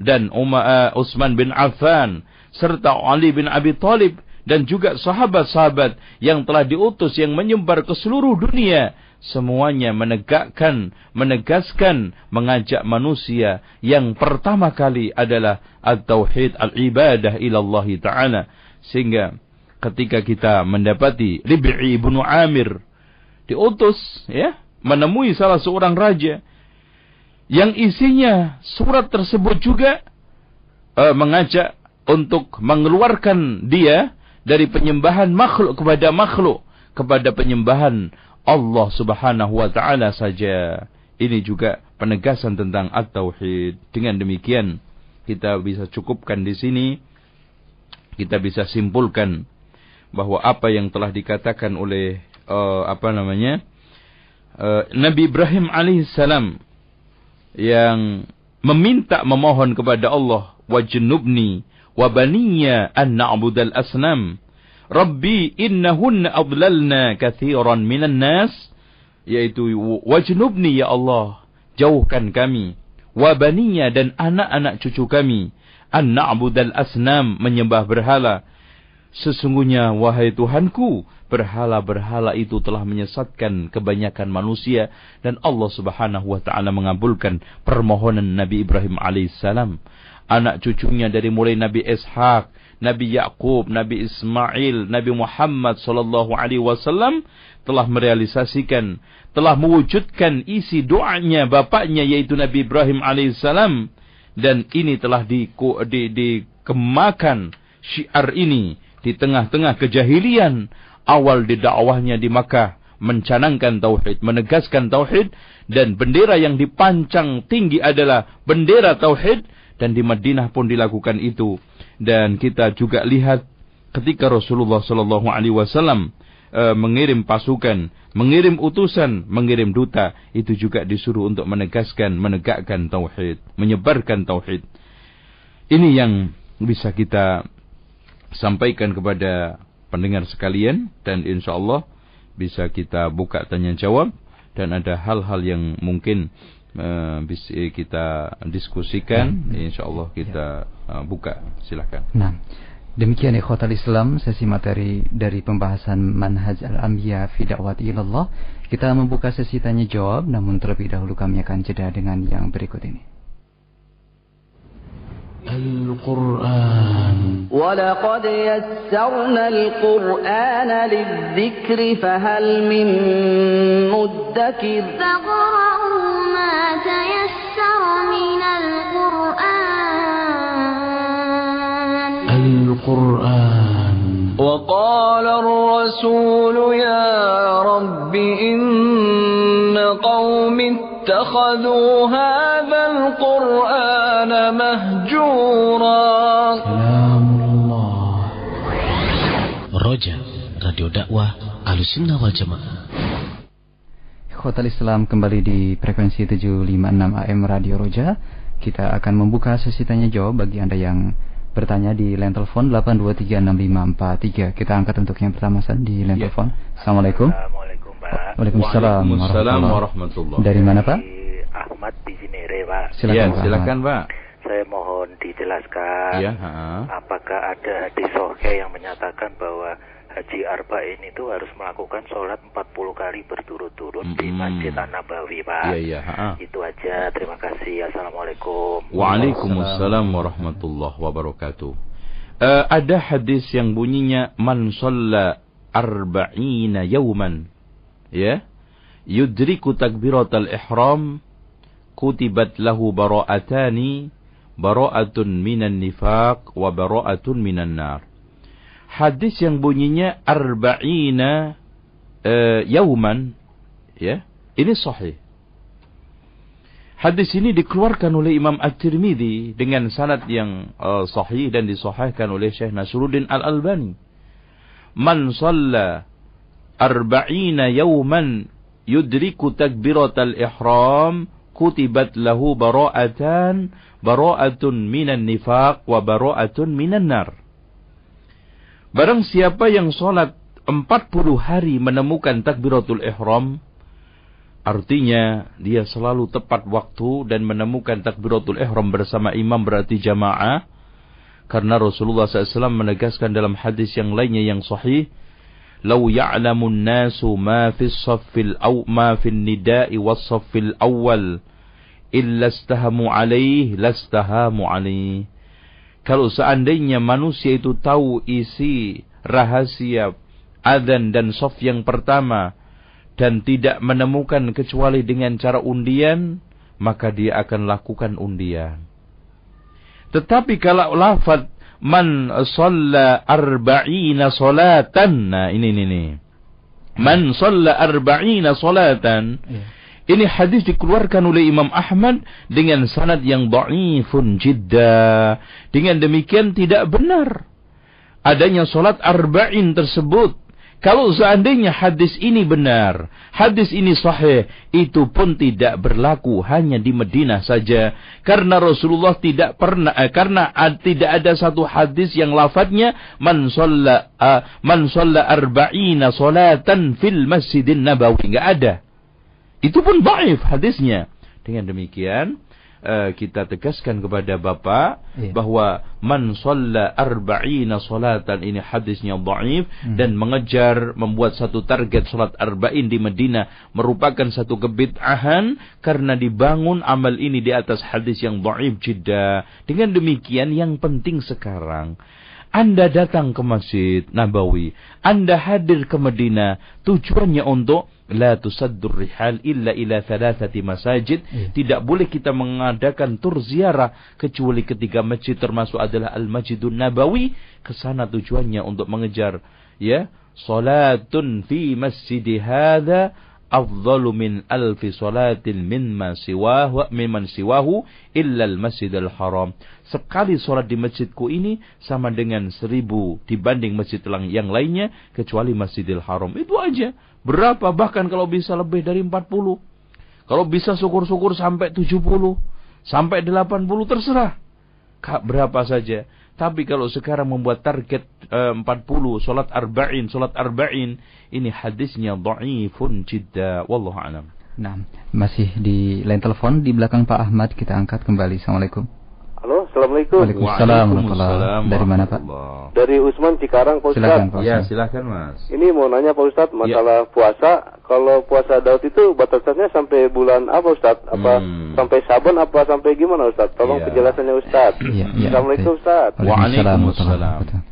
dan Umar uh, Utsman bin Affan serta Ali bin Abi Thalib dan juga sahabat-sahabat yang telah diutus yang menyebar ke seluruh dunia semuanya menegakkan, menegaskan, mengajak manusia yang pertama kali adalah at-tauhid al-ibadah ilallah taala. Sehingga ketika kita mendapati Rib'i ibnu Amir diutus ya menemui salah seorang raja yang isinya surat tersebut juga uh, mengajak untuk mengeluarkan dia dari penyembahan makhluk kepada makhluk kepada penyembahan Allah Subhanahu wa taala saja. Ini juga penegasan tentang at-tauhid. Dengan demikian kita bisa cukupkan di sini kita bisa simpulkan bahwa apa yang telah dikatakan oleh uh, apa namanya uh, Nabi Ibrahim alaihissalam yang meminta memohon kepada Allah wajnubni wa baniya an na'budal asnam Rabbi innahunna adlalna kathiran minan nas. Yaitu wajnubni ya Allah jauhkan kami. Wa baniya dan anak-anak cucu kami. An na'budal asnam menyembah berhala. Sesungguhnya wahai Tuhanku berhala-berhala itu telah menyesatkan kebanyakan manusia. Dan Allah Subhanahu wa taala mengabulkan permohonan Nabi Ibrahim alaihissalam. Anak cucunya dari mulai Nabi Ishak Nabi Yakub, Nabi Ismail, Nabi Muhammad sallallahu alaihi wasallam telah merealisasikan, telah mewujudkan isi doanya bapaknya yaitu Nabi Ibrahim alaihissalam dan ini telah di, di, dikemakan syiar ini di tengah-tengah kejahilian awal di dakwahnya di Makkah mencanangkan tauhid, menegaskan tauhid. Dan bendera yang dipancang tinggi adalah bendera tauhid. Dan di Madinah pun dilakukan itu dan kita juga lihat ketika Rasulullah Sallallahu Alaihi Wasallam e, mengirim pasukan, mengirim utusan, mengirim duta, itu juga disuruh untuk menegaskan, menegakkan tauhid, menyebarkan tauhid. Ini yang bisa kita sampaikan kepada pendengar sekalian dan insya Allah bisa kita buka tanya jawab dan ada hal-hal yang mungkin kita diskusikan, ya. insya Allah kita uh, buka. Silahkan. Nah, demikian ikhwatal Islam sesi materi dari pembahasan manhaj al-anbiya fi da'wati ilallah. Kita membuka sesi tanya jawab, namun terlebih dahulu kami akan jeda dengan yang berikut ini. القرآن ولقد يسرنا القرآن للذكر فهل من مدكر فقرأوا ما تيسر من القرآن. القرآن. وقال الرسول يا رب إن قوم اتخذوا هذا القرآن مهجورا. كلام الله. رجع راديو دعوة على السنة والجماعة. Hotel Islam kembali di frekuensi 756 AM Radio Roja. Kita akan membuka sesi tanya jawab bagi Anda yang bertanya di line telepon 8236543. Kita angkat untuk yang pertama di line ya. telepon. Assalamualaikum. Assalamualaikum, Pak. Waalaikumsalam, Waalaikumsalam warahmatullahi Dari mana, Pak? Ahmad di Cinere, Pak. Silakan, ya, Pak. silakan, Pak. Saya mohon dijelaskan ya, apakah ada hadis sohe yang menyatakan bahwa Haji Arba'in itu harus melakukan sholat 40 kali berturut-turut mm -hmm. di Masjid An-Nabawi, Pak. Iya, iya. Itu aja. Terima kasih. Assalamualaikum. Waalaikumsalam warahmatullahi wabarakatuh. Uh, ada hadis yang bunyinya man shalla arba'ina yawman ya yudriku takbiratal ihram kutibat lahu bara'atani bara'atun minan nifaq wa bara'atun minan nar hadis yang bunyinya arba'ina uh, yauman ya ini sahih Hadis ini dikeluarkan oleh Imam At-Tirmidzi dengan sanad yang uh, sahih dan disahihkan oleh Syekh Nasruddin Al-Albani. Man shalla arba'ina yawman yudriku takbiratal ihram kutibat lahu bara'atan bara'atun minan nifaq wa bara'atun minan nar. Barang siapa yang sholat 40 hari menemukan takbiratul ihram, artinya dia selalu tepat waktu dan menemukan takbiratul ihram bersama imam berarti jamaah, karena Rasulullah SAW menegaskan dalam hadis yang lainnya yang sahih, "Law ya'lamu an-nasu ma fi as-saffil aw ma fi an-nida'i was-saffil awwal illa istahamu alaih lastahamu alaih." Kalau seandainya manusia itu tahu isi rahasia adzan dan sof yang pertama dan tidak menemukan kecuali dengan cara undian, maka dia akan lakukan undian. Tetapi kalau lafaz man shalla arba'ina salatan. Nah, ini ini nih. Man shalla arba'ina salatan. Ya. Ini hadis dikeluarkan oleh Imam Ahmad dengan sanad yang dhaifun jidda. Dengan demikian tidak benar adanya salat arba'in tersebut kalau seandainya hadis ini benar, hadis ini sahih, itu pun tidak berlaku hanya di Madinah saja. Karena Rasulullah tidak pernah, eh, karena ad, tidak ada satu hadis yang lafadznya man shalla uh, man shalla arba'ina fil masjidin nabawi. Enggak ada. Itu pun dhaif hadisnya. Dengan demikian, uh, kita tegaskan kepada Bapak iya. bahwa man shalla arba'ina salatan ini hadisnya dhaif hmm. dan mengejar membuat satu target salat arba'in di Madinah merupakan satu kebid'ahan karena dibangun amal ini di atas hadis yang dhaif jidda. Dengan demikian yang penting sekarang anda datang ke Masjid Nabawi, Anda hadir ke Madinah, tujuannya untuk la tusaddur rihal illa ila thalathati masajid. Ya. Tidak boleh kita mengadakan tur ziarah kecuali ketiga masjid termasuk adalah Al-Masjidun Nabawi. Ke sana tujuannya untuk mengejar ya salatun fi masjid hadha afdalu min alfi salatin mimma siwahu mimman siwahu illa al-masjidil haram. Sekali salat di masjidku ini sama dengan seribu dibanding masjid yang lainnya kecuali Masjidil Haram. Itu aja. Berapa bahkan kalau bisa lebih dari 40. Kalau bisa syukur-syukur sampai 70, sampai 80 terserah. Berapa saja. Tapi kalau sekarang membuat target uh, 40, solat arba'in, solat arba'in, ini hadisnya dha'ifun jidda. Wallahu alam. Nah, masih di lain telepon di belakang Pak Ahmad kita angkat kembali. Assalamualaikum. Halo, Assalamualaikum. Waalaikumsalam. Waalaikumsalam. Dari mana Pak? Dari Usman Cikarang, Pak Ustaz. Silakan, Pak Ya, silakan Mas. Ini mau nanya Pak Ustaz, masalah ya. puasa. Kalau puasa Daud itu batasannya sampai bulan apa Ustaz? Apa hmm. Sampai Saban apa sampai gimana Ustaz? Tolong ya. penjelasannya Ustaz. Ya, ya, Assalamualaikum Ustaz. Waalaikumsalam.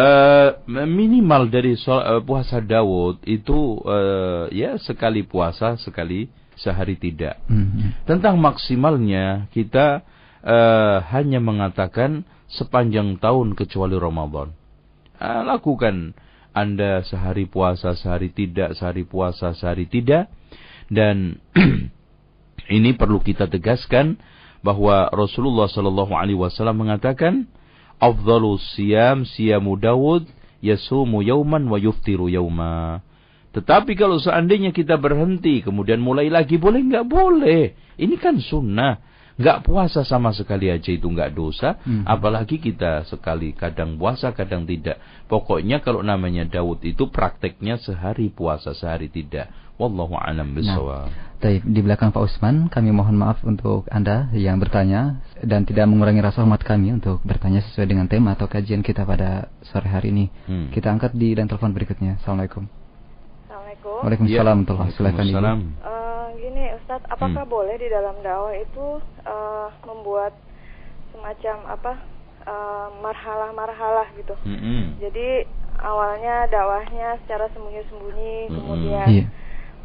Uh, minimal dari so, uh, puasa Daud itu uh, ya sekali puasa sekali sehari tidak. Hmm. Tentang maksimalnya kita uh, hanya mengatakan sepanjang tahun kecuali Ramadan. Uh, lakukan Anda sehari puasa, sehari tidak, sehari puasa, sehari tidak. Dan ini perlu kita tegaskan bahwa Rasulullah Shallallahu Alaihi Wasallam mengatakan, "Afdalu siyam siyamu Dawud yasumu yauman wa yuftiru yauma." Tetapi kalau seandainya kita berhenti kemudian mulai lagi boleh nggak boleh? Ini kan sunnah. Nggak puasa sama sekali aja itu nggak dosa. Hmm. Apalagi kita sekali kadang puasa kadang tidak. Pokoknya kalau namanya Daud itu prakteknya sehari puasa sehari tidak. Wallahu a'lam bishawab. Nah, di belakang Pak Usman, kami mohon maaf untuk Anda yang bertanya dan tidak mengurangi rasa hormat kami untuk bertanya sesuai dengan tema atau kajian kita pada sore hari ini. Hmm. Kita angkat di dan telepon berikutnya. Assalamualaikum. Assalamualaikum. Waalaikumsalam. Ya. Silakan Ibu. Uh, gini Ustadz, apakah hmm. boleh di dalam dakwah itu uh, membuat semacam apa uh, marhalah-marhalah gitu. Hmm. Jadi awalnya dakwahnya secara sembunyi-sembunyi, hmm. kemudian yeah.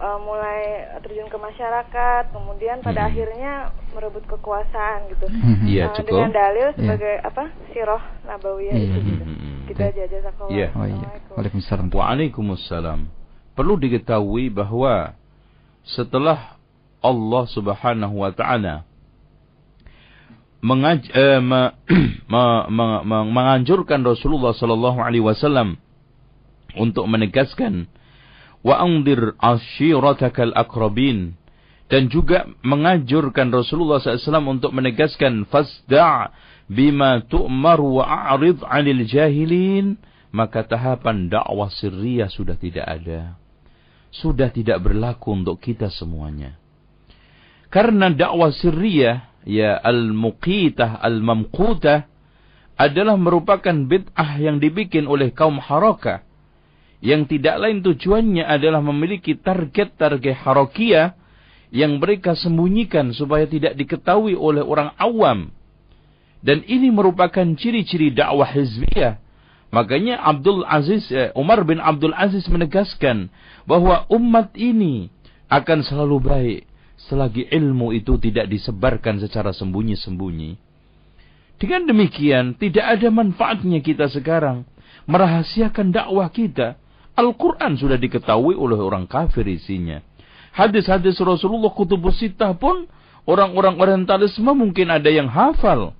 uh, mulai terjun ke masyarakat, kemudian pada hmm. akhirnya merebut kekuasaan gitu. Hmm. Yeah, uh, dengan dalil iya. sebagai yeah. apa? Siroh nabawiyah yeah. itu gitu. Hmm. Kita aja jazakallah. Yeah. Oh, iya. Waalaikumsalam. Waalaikumsalam. Perlu diketahui bahwa setelah Allah Subhanahu wa taala. Mengaj eh, me, me, me, me, menganjurkan Rasulullah sallallahu alaihi wasallam untuk menegaskan wa andir ashiratakal akrabin. Dan juga menganjurkan Rasulullah SAW untuk menegaskan fasda' bima tu'mar wa a'rid 'anil jahilin. Maka tahapan dakwah sirriyah sudah tidak ada. Sudah tidak berlaku untuk kita semuanya. Karena dakwah sirriyah, ya al-muqitah, al-mamqutah, adalah merupakan bid'ah yang dibikin oleh kaum harakah. yang tidak lain tujuannya adalah memiliki target-target harokia yang mereka sembunyikan supaya tidak diketahui oleh orang awam. Dan ini merupakan ciri-ciri dakwah hizbiyah. Makanya Abdul Aziz, eh, Umar bin Abdul Aziz menegaskan bahwa umat ini akan selalu baik selagi ilmu itu tidak disebarkan secara sembunyi-sembunyi. Dengan demikian, tidak ada manfaatnya kita sekarang merahasiakan dakwah kita. Al-Quran sudah diketahui oleh orang kafir isinya. Hadis-hadis Rasulullah kutubus sitah pun orang-orang orientalisme mungkin ada yang hafal.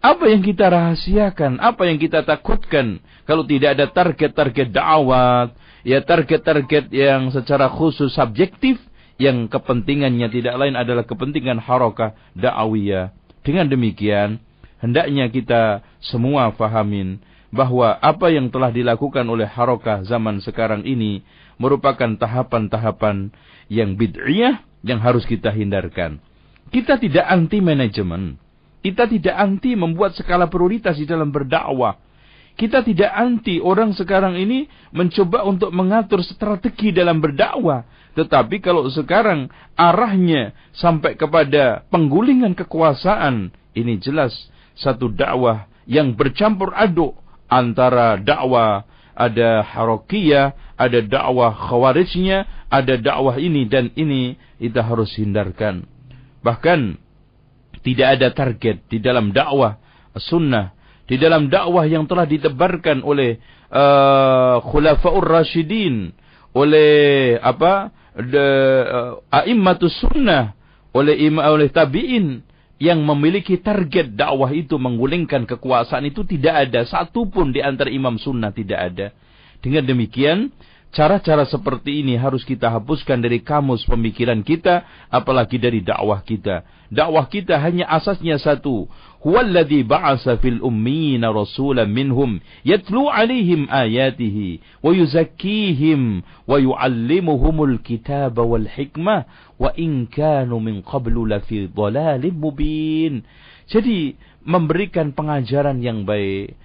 Apa yang kita rahasiakan, apa yang kita takutkan kalau tidak ada target-target dakwah, ya target-target yang secara khusus subjektif yang kepentingannya tidak lain adalah kepentingan harokah da'awiyah. Dengan demikian, hendaknya kita semua fahamin bahwa apa yang telah dilakukan oleh harokah zaman sekarang ini merupakan tahapan-tahapan yang bid'iyah yang harus kita hindarkan. Kita tidak anti manajemen. Kita tidak anti membuat skala prioritas di dalam berdakwah. Kita tidak anti orang sekarang ini mencoba untuk mengatur strategi dalam berdakwah. Tetapi kalau sekarang arahnya sampai kepada penggulingan kekuasaan, ini jelas satu dakwah yang bercampur aduk antara dakwah ada harokiyah, ada dakwah khawarijnya, ada dakwah ini dan ini kita harus hindarkan. Bahkan tidak ada target di dalam dakwah sunnah, di dalam dakwah yang telah ditebarkan oleh uh, khulafaur rasyidin, oleh apa? De, uh, a'immatus sunnah, oleh oleh tabi'in yang memiliki target dakwah itu menggulingkan kekuasaan itu tidak ada satupun di antara imam sunnah tidak ada. Dengan demikian, cara-cara seperti ini harus kita hapuskan dari kamus pemikiran kita, apalagi dari dakwah kita. Dakwah kita hanya asasnya satu, huwallazi ba'asa fil ummiyina rasulan minhum yatlu alaihim ayatihi wa yuzakkihim wa yuallimuhumul kitaba wal hikmah wa in kanu min qablu lafi dhalalin mubin. Jadi memberikan pengajaran yang baik,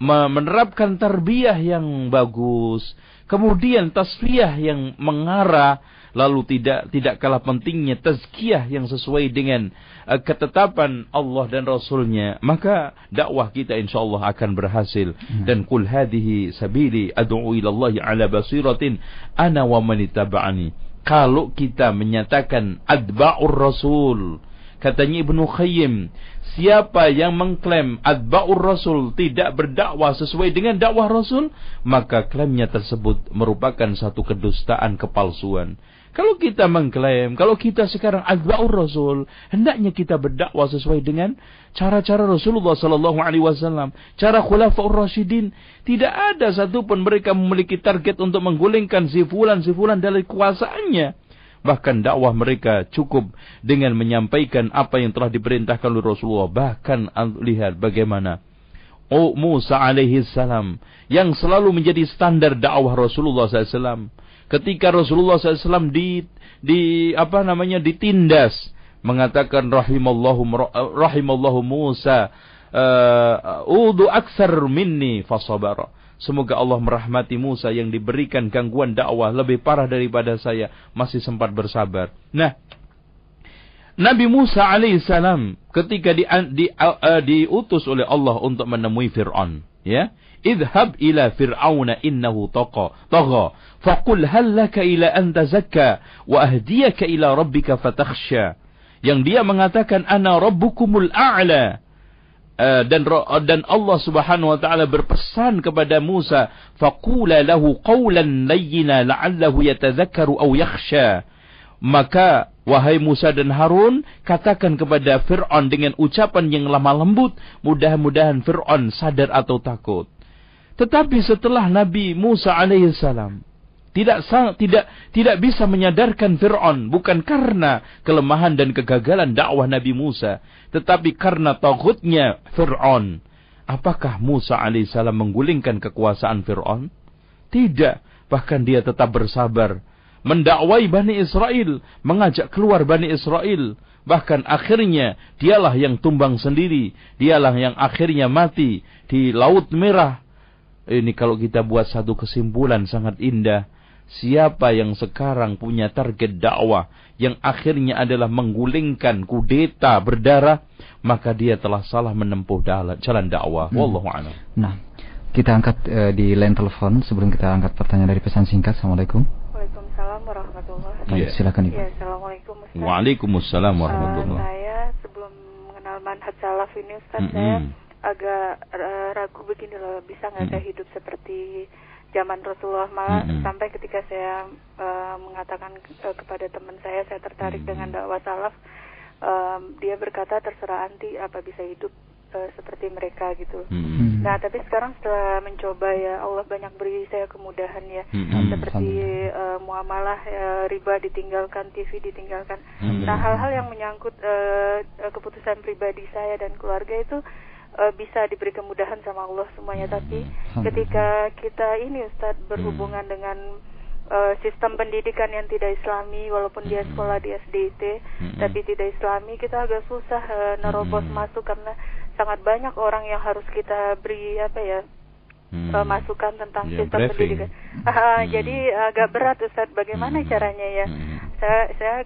menerapkan tarbiyah yang bagus, kemudian tasfiyah yang mengarah lalu tidak tidak kalah pentingnya tazkiyah yang sesuai dengan uh, ketetapan Allah dan Rasulnya? Maka dakwah kita insyaallah akan berhasil. Hmm. dan kul hadhihi sabili ad'u ila Allah ala basiratin ana wa man kalau kita menyatakan adba'ur rasul katanya Ibnu Qayyim siapa yang mengklaim adba'ur rasul tidak berdakwah sesuai dengan dakwah rasul maka klaimnya tersebut merupakan satu kedustaan kepalsuan kalau kita mengklaim, kalau kita sekarang adba'ur rasul, hendaknya kita berdakwah sesuai dengan cara-cara Rasulullah sallallahu alaihi wasallam, cara khulafaur rasyidin. Tidak ada satupun mereka memiliki target untuk menggulingkan si fulan si fulan dari kuasaannya. Bahkan dakwah mereka cukup dengan menyampaikan apa yang telah diperintahkan oleh Rasulullah. Bahkan lihat bagaimana Oh Musa alaihi salam yang selalu menjadi standar dakwah Rasulullah SAW ketika Rasulullah SAW di di apa namanya ditindas mengatakan rahimallahu rahimallahu Musa uh, udu aksar minni fasabara. Semoga Allah merahmati Musa yang diberikan gangguan dakwah lebih parah daripada saya. Masih sempat bersabar. Nah, Nabi Musa alaihissalam ketika di, di, uh, diutus oleh Allah untuk menemui Fir'aun, ya, idhab ila fir'auna innahu taqa tagha faqul hal laka ila an tazakka wa ahdiyaka ila rabbika fatakhsha yang dia mengatakan ana rabbukumul a'la. Uh, dan dan Allah Subhanahu wa taala berpesan kepada Musa faqula lahu qawlan layyina la'allahu yatadhakkaru aw yakhsha. Maka wahai Musa dan Harun katakan kepada Fir'aun dengan ucapan yang lemah lembut mudah-mudahan Fir'aun sadar atau takut tetapi setelah Nabi Musa alaihissalam tidak tidak tidak bisa menyadarkan Fir'aun bukan karena kelemahan dan kegagalan dakwah Nabi Musa, tetapi karena tauhidnya Fir'aun. Apakah Musa alaihissalam menggulingkan kekuasaan Fir'aun? Tidak, bahkan dia tetap bersabar mendakwai Bani Israel, mengajak keluar Bani Israel. Bahkan akhirnya dialah yang tumbang sendiri, dialah yang akhirnya mati di Laut Merah Ini kalau kita buat satu kesimpulan sangat indah. Siapa yang sekarang punya target dakwah yang akhirnya adalah menggulingkan kudeta berdarah, maka dia telah salah menempuh jalan dakwah. Hmm. Wallahu a'lam. Nah, kita angkat uh, di line telepon sebelum kita angkat pertanyaan dari pesan singkat. Assalamualaikum. Waalaikumsalam warahmatullahi wabarakatuh. Ya. Silakan Ibu. Ya, Assalamualaikum Ustaz. Waalaikumsalam warahmatullahi uh, Saya sebelum mengenal manhaj salaf ini Ustaz, mm -hmm. saya agak uh, ragu begini loh, bisa nggak mm -hmm. saya hidup seperti zaman Rasulullah malah mm -hmm. sampai ketika saya uh, mengatakan uh, kepada teman saya saya tertarik mm -hmm. dengan dakwah salaf um, dia berkata terserah anti apa bisa hidup uh, seperti mereka gitu. Hmm. Nah, tapi sekarang setelah mencoba ya Allah banyak beri saya kemudahan ya. Hmm. Seperti uh, muamalah uh, riba ditinggalkan, TV ditinggalkan. Hmm. Nah, hal-hal yang menyangkut uh, keputusan pribadi saya dan keluarga itu uh, bisa diberi kemudahan sama Allah semuanya. Tapi ketika kita ini Ustadz berhubungan dengan uh, sistem pendidikan yang tidak islami walaupun dia sekolah di SDIT mm-hmm. tapi tidak islami kita agak susah uh, nerobos mm-hmm. masuk karena sangat banyak orang yang harus kita beri apa ya hmm. uh, masukan tentang yeah, sistem briefing. pendidikan. Uh, hmm. Jadi agak berat Ustaz bagaimana hmm. caranya ya. Hmm. Saya saya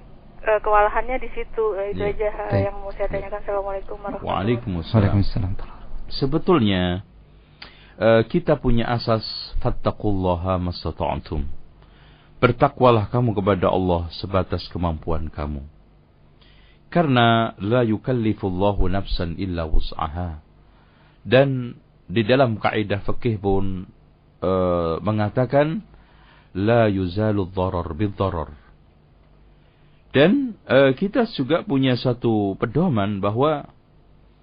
uh, kewalahannya di situ. Uh, itu yeah. aja uh, yang mau saya tanyakan. Assalamualaikum warahmatullahi wabarakatuh. Waalaikumsalam. Sebetulnya uh, kita punya asas fattaqullaha mastata'tum. Bertakwalah kamu kepada Allah sebatas kemampuan kamu. Karena la yukallifullahu nafsan illa wus'aha. Dan di dalam kaidah fikih pun uh, mengatakan la yuzalu dharar bidharar. Dan uh, kita juga punya satu pedoman bahwa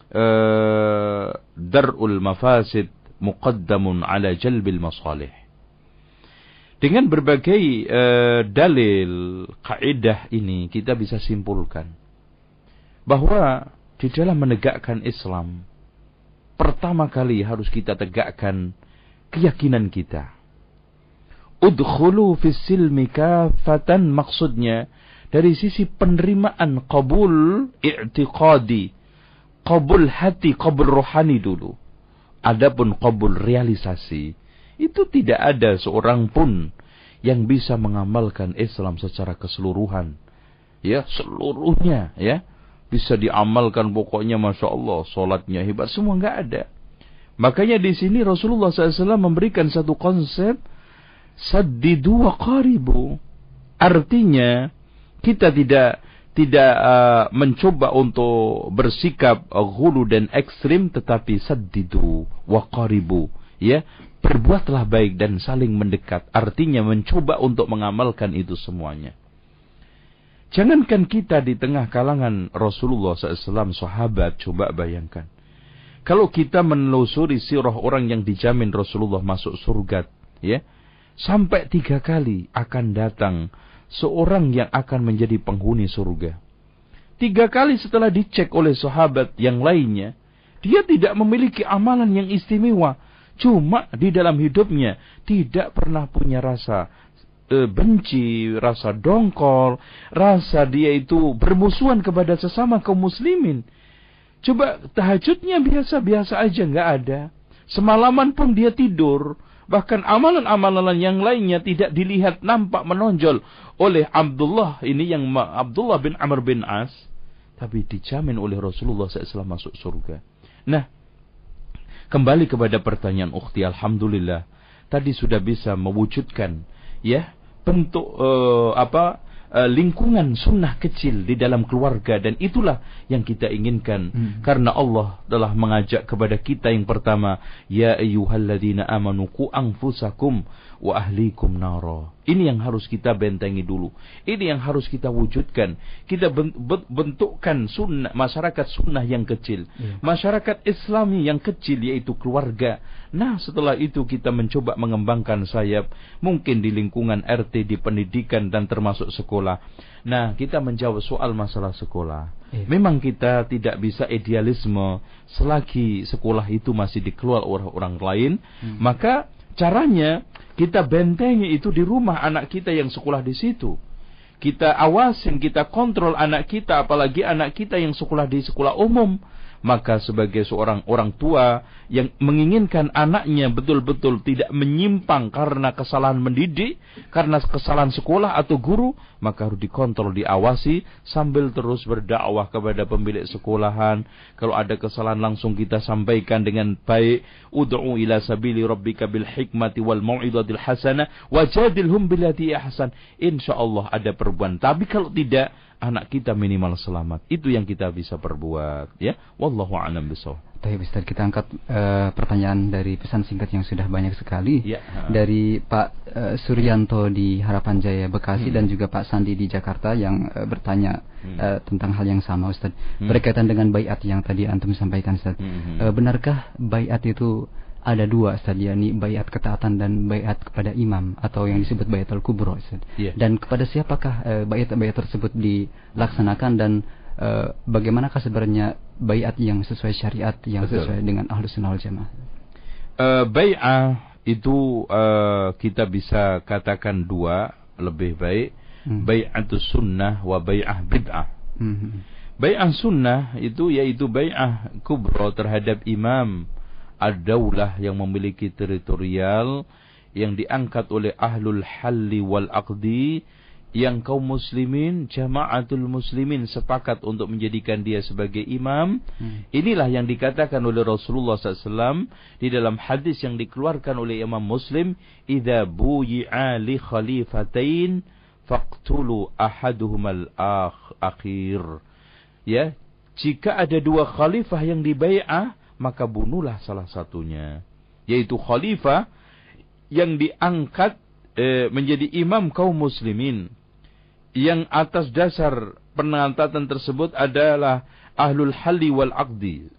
uh, dar'ul mafasid muqaddamun ala jalbil masalih. Dengan berbagai uh, dalil kaidah ini kita bisa simpulkan bahwa di dalam menegakkan Islam pertama kali harus kita tegakkan keyakinan kita. Udkhulu fis silmi kafatan maksudnya dari sisi penerimaan qabul i'tiqadi, qabul hati, qabul rohani dulu. Adapun qabul realisasi, itu tidak ada seorang pun yang bisa mengamalkan Islam secara keseluruhan. Ya, seluruhnya, ya bisa diamalkan pokoknya masya Allah solatnya hebat. Semua nggak ada. Makanya di sini Rasulullah SAW memberikan satu konsep saddidu wa qaribu. Artinya kita tidak tidak uh, mencoba untuk bersikap hulu dan ekstrim tetapi saddidu wa qaribu. Ya berbuatlah baik dan saling mendekat. Artinya mencoba untuk mengamalkan itu semuanya Jangankan kita di tengah kalangan Rasulullah SAW, sahabat, coba bayangkan. Kalau kita menelusuri sirah orang yang dijamin Rasulullah masuk surga, ya, sampai tiga kali akan datang seorang yang akan menjadi penghuni surga. Tiga kali setelah dicek oleh sahabat yang lainnya, dia tidak memiliki amalan yang istimewa. Cuma di dalam hidupnya tidak pernah punya rasa benci, rasa dongkol, rasa dia itu bermusuhan kepada sesama kaum muslimin. Coba tahajudnya biasa-biasa aja nggak ada. Semalaman pun dia tidur. Bahkan amalan-amalan yang lainnya tidak dilihat nampak menonjol oleh Abdullah ini yang Abdullah bin Amr bin As. Tapi dijamin oleh Rasulullah SAW masuk surga. Nah, kembali kepada pertanyaan ukhti. Alhamdulillah. Tadi sudah bisa mewujudkan ya bentuk uh, apa uh, lingkungan sunnah kecil di dalam keluarga dan itulah yang kita inginkan hmm. karena Allah telah mengajak kepada kita yang pertama ya ayyuhalladzina amanu qu anfusakum wa ahlikum nara ini yang harus kita bentengi dulu ini yang harus kita wujudkan kita bentukkan sunnah masyarakat sunnah yang kecil yeah. masyarakat islami yang kecil yaitu keluarga Nah setelah itu kita mencoba mengembangkan sayap mungkin di lingkungan RT, di pendidikan dan termasuk sekolah. Nah kita menjawab soal masalah sekolah. Iya. Memang kita tidak bisa idealisme selagi sekolah itu masih dikeluar oleh orang lain. Hmm. Maka caranya kita bentengi itu di rumah anak kita yang sekolah di situ. Kita awasin, kita kontrol anak kita, apalagi anak kita yang sekolah di sekolah umum maka sebagai seorang orang tua yang menginginkan anaknya betul-betul tidak menyimpang karena kesalahan mendidik, karena kesalahan sekolah atau guru, maka harus dikontrol, diawasi sambil terus berdakwah kepada pemilik sekolahan. Kalau ada kesalahan langsung kita sampaikan dengan baik. Ud'u ila sabili rabbika bil hikmati wal mau'izatil hasanah wajadilhum billati ahsan. Insyaallah ada perubahan. Tapi kalau tidak anak kita minimal selamat. Itu yang kita bisa perbuat, ya. Wallahu a'lam bishawab. Baik Ustaz, kita angkat uh, pertanyaan dari pesan singkat yang sudah banyak sekali ya, dari Pak uh, Suryanto di Harapan Jaya Bekasi hmm. dan juga Pak Sandi di Jakarta yang uh, bertanya hmm. uh, tentang hal yang sama Ustaz. Hmm. Berkaitan dengan bayat yang tadi antum sampaikan Ustaz. Hmm. Uh, benarkah bayat itu ada dua Ustaz yakni bayat ketaatan dan bayat kepada imam atau yang disebut bayat al-kubra Ustaz. Yeah. Dan kepada siapakah uh, bayat-bayat tersebut dilaksanakan dan uh, bagaimanakah sebenarnya bayat yang sesuai syariat yang Betul. sesuai dengan ahlus sunnah wal jamaah? Uh, bayat itu uh, kita bisa katakan dua lebih baik hmm. bayatus sunnah wa bayah bid'ah. Hmm. Bayah sunnah itu yaitu bayah kubro terhadap imam ad-daulah yang memiliki teritorial yang diangkat oleh ahlul halli wal aqdi yang kaum muslimin jamaatul muslimin sepakat untuk menjadikan dia sebagai imam hmm. inilah yang dikatakan oleh Rasulullah SAW di dalam hadis yang dikeluarkan oleh Imam Muslim idza buyi'a li khalifatain faqtulu ahaduhumal akhir ya jika ada dua khalifah yang dibai'ah maka bunuhlah salah satunya yaitu khalifah yang diangkat e, menjadi imam kaum muslimin. Yang atas dasar penantatan tersebut adalah ahlul halli wal aqdi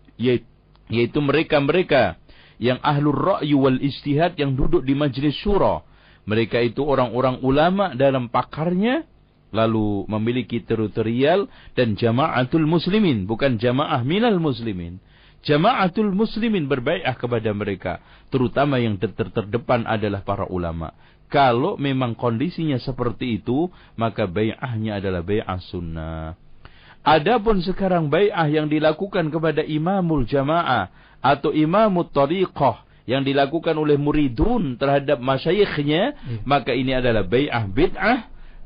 yaitu mereka-mereka yang ahlul ra'yu wal istihad yang duduk di majlis syura. Mereka itu orang-orang ulama dalam pakarnya lalu memiliki teritorial dan jamaatul muslimin bukan jamaah minal muslimin Jamaatul muslimin berbaikat kepada mereka. Terutama yang ter terdepan adalah para ulama. Kalau memang kondisinya seperti itu, maka bai'ahnya adalah bai'ah sunnah. Adapun sekarang bai'ah yang dilakukan kepada imamul jamaah atau imamul tariqah yang dilakukan oleh muridun terhadap masyayikhnya, hmm. maka ini adalah bai'ah bid'ah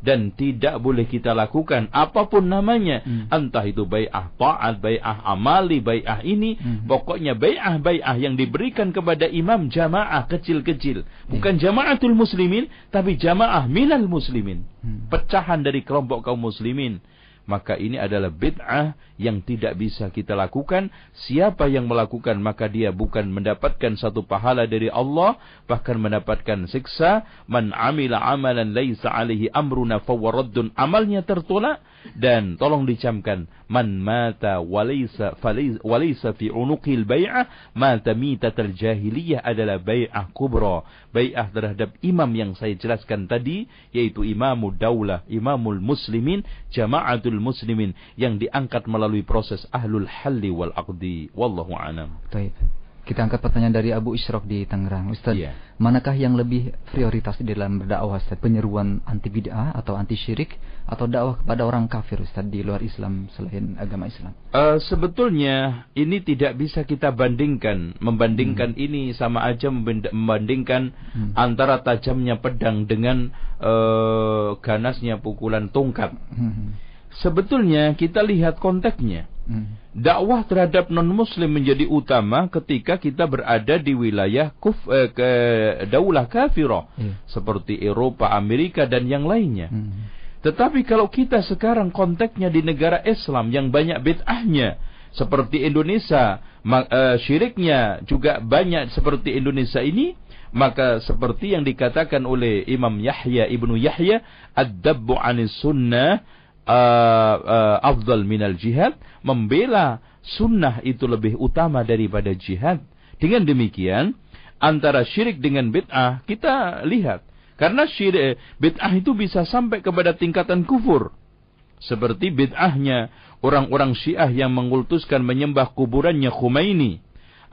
dan tidak boleh kita lakukan apa pun namanya hmm. entah itu bai'ah taat bai'ah amali bai'ah ini hmm. pokoknya bai'ah bai'ah yang diberikan kepada imam jamaah kecil-kecil bukan jamaatul muslimin tapi jamaah minal muslimin hmm. pecahan dari kelompok kaum muslimin maka ini adalah bid'ah yang tidak bisa kita lakukan. Siapa yang melakukan maka dia bukan mendapatkan satu pahala dari Allah, bahkan mendapatkan siksa. Man amila amalan laisa alaihi amruna fawaraddun. Amalnya tertolak dan tolong dicamkan man mata walaysa walaysa fi unuqil bai'ah mata mitatal jahiliyah adalah bai'ah kubra. Bai'ah terhadap imam yang saya jelaskan tadi yaitu imamul daulah imamul muslimin jamaatul muslimin yang diangkat melalui proses ahlul halli wal aqdi. Wallahu a'lam. Kita angkat pertanyaan dari Abu Isyrok di Tangerang. Ustaz, yeah. manakah yang lebih prioritas di dalam berdakwah Ustaz? Penyeruan anti bid'ah atau anti syirik atau dakwah kepada orang kafir Ustaz di luar Islam selain agama Islam? Uh, sebetulnya ini tidak bisa kita bandingkan. Membandingkan hmm. ini sama aja membandingkan hmm. antara tajamnya pedang dengan uh, ganasnya pukulan tongkat. Hmm. Sebetulnya kita lihat konteksnya. Hmm. Dakwah terhadap non-muslim menjadi utama ketika kita berada di wilayah kuf, eh, ke daulah kafirah yeah. seperti Eropa, Amerika dan yang lainnya. Hmm. Tetapi kalau kita sekarang konteksnya di negara Islam yang banyak bid'ahnya seperti Indonesia, uh, syiriknya juga banyak seperti Indonesia ini, maka seperti yang dikatakan oleh Imam Yahya ibnu Yahya, ad-dabbu anis sunnah uh, uh, afdal minal jihad, membela sunnah itu lebih utama daripada jihad. Dengan demikian, antara syirik dengan bid'ah kita lihat. Karena syirik bid'ah itu bisa sampai kepada tingkatan kufur. Seperti bid'ahnya orang-orang Syiah yang mengultuskan menyembah kuburannya Khomeini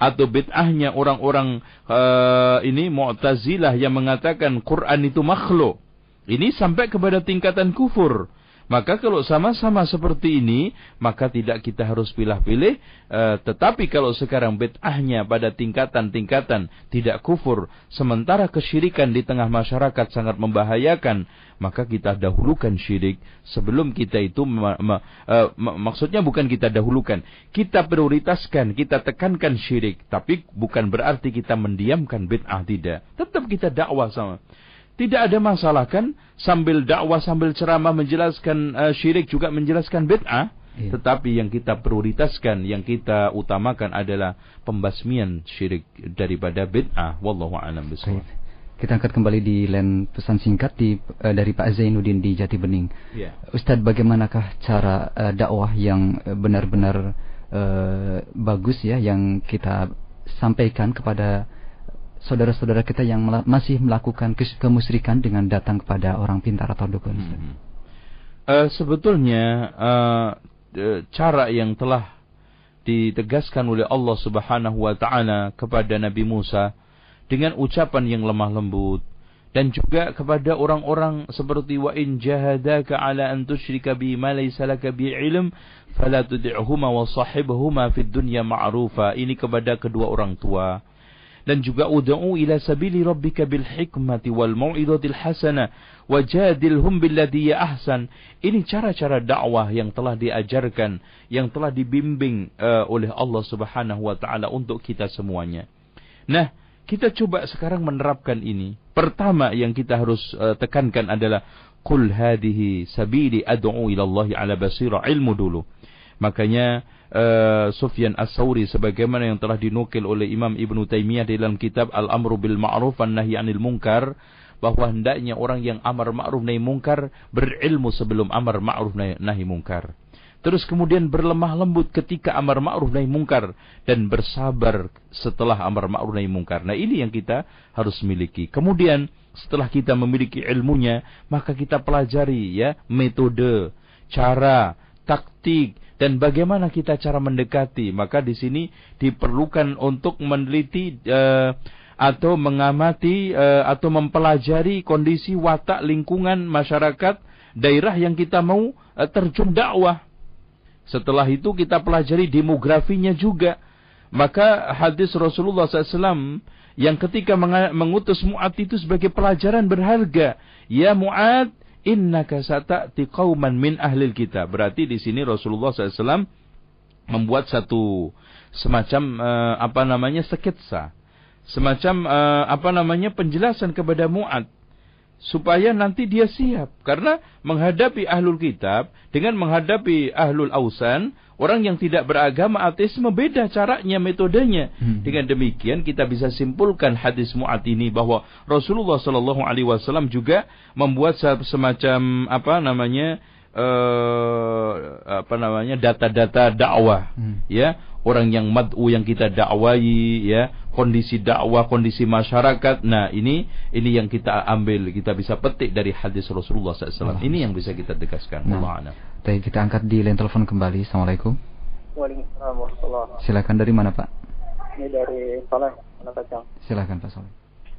atau bid'ahnya orang-orang uh, ini Mu'tazilah yang mengatakan Quran itu makhluk. Ini sampai kepada tingkatan kufur Maka kalau sama-sama seperti ini, maka tidak kita harus pilih-pilih. Uh, tetapi kalau sekarang bid'ahnya pada tingkatan-tingkatan tidak kufur, sementara kesyirikan di tengah masyarakat sangat membahayakan, maka kita dahulukan syirik sebelum kita itu uh, maksudnya bukan kita dahulukan, kita prioritaskan, kita tekankan syirik, tapi bukan berarti kita mendiamkan bid'ah tidak. Tetap kita dakwah sama. Tidak ada masalah kan sambil dakwah sambil ceramah menjelaskan uh, syirik juga menjelaskan bid'ah. Iya. Tetapi yang kita prioritaskan, yang kita utamakan adalah pembasmian syirik daripada bid'ah. Wallahu a'lam bishawab. Kita angkat kembali di line pesan singkat di, uh, dari Pak Zainuddin di Jati Bening. Yeah. Ustadz, bagaimanakah cara uh, dakwah yang benar-benar uh, bagus ya yang kita sampaikan kepada saudara-saudara kita yang masih melakukan kemusyrikan dengan datang kepada orang pintar atau dukun? Hmm. Uh, sebetulnya uh, cara yang telah ditegaskan oleh Allah Subhanahu wa taala kepada Nabi Musa dengan ucapan yang lemah lembut dan juga kepada orang-orang seperti wa in jahadaka ala an tusyrika bi ma laysa laka bi ilm fala tud'huma wa sahibhuma fid dunya ma'rufa ini kepada kedua orang tua dan juga ud'u ila sabili rabbika bil hikmati wal mau'izatil hasanah wajadilhum billati ahsan. Ini cara-cara dakwah yang telah diajarkan yang telah dibimbing uh, oleh Allah Subhanahu wa taala untuk kita semuanya. Nah kita coba sekarang menerapkan ini. Pertama yang kita harus uh, tekankan adalah qul hadhihi sabili ad'u ila Allah ala basira ilmu dulu. Makanya uh, Sufyan As-Sauri sebagaimana yang telah dinukil oleh Imam Ibn Taimiyah dalam kitab Al-Amru bil Ma'ruf wan Nahi 'anil Munkar bahwa hendaknya orang yang amar ma'ruf nahi munkar berilmu sebelum amar ma'ruf nahi munkar. Terus kemudian berlemah lembut ketika amar ma'ruf nahi munkar dan bersabar setelah amar ma'ruf nahi munkar. Nah, ini yang kita harus miliki. Kemudian setelah kita memiliki ilmunya, maka kita pelajari ya metode, cara, taktik dan bagaimana kita cara mendekati. Maka di sini diperlukan untuk meneliti uh, atau mengamati uh, atau mempelajari kondisi watak lingkungan masyarakat daerah yang kita mau uh, terjun dakwah. Setelah itu kita pelajari demografinya juga. Maka hadis Rasulullah SAW yang ketika mengutus Mu'ad itu sebagai pelajaran berharga. Ya Mu'ad, innaka sata'ti qauman min ahlil kitab. Berarti di sini Rasulullah SAW membuat satu semacam uh, apa namanya sketsa, semacam uh, apa namanya penjelasan kepada Mu'ad. Supaya nanti dia siap. Karena menghadapi ahlul kitab dengan menghadapi ahlul ausan orang yang tidak beragama ateisme beda caranya metodenya. Hmm. dengan demikian kita bisa simpulkan hadis muat ini bahwa Rasulullah Shallallahu Alaihi Wasallam juga membuat semacam apa namanya uh, apa namanya data-data dakwah. Hmm. ya orang yang mad'u yang kita dakwai ya kondisi dakwah kondisi masyarakat. Nah ini ini yang kita ambil kita bisa petik dari hadis Rasulullah SAW ini yang bisa kita tegaskan. Nah. Baik kita angkat di line telepon kembali. Assalamualaikum. Waalaikumsalam Silakan dari mana Pak? Ini dari Saleh Silakan Pak Saleh.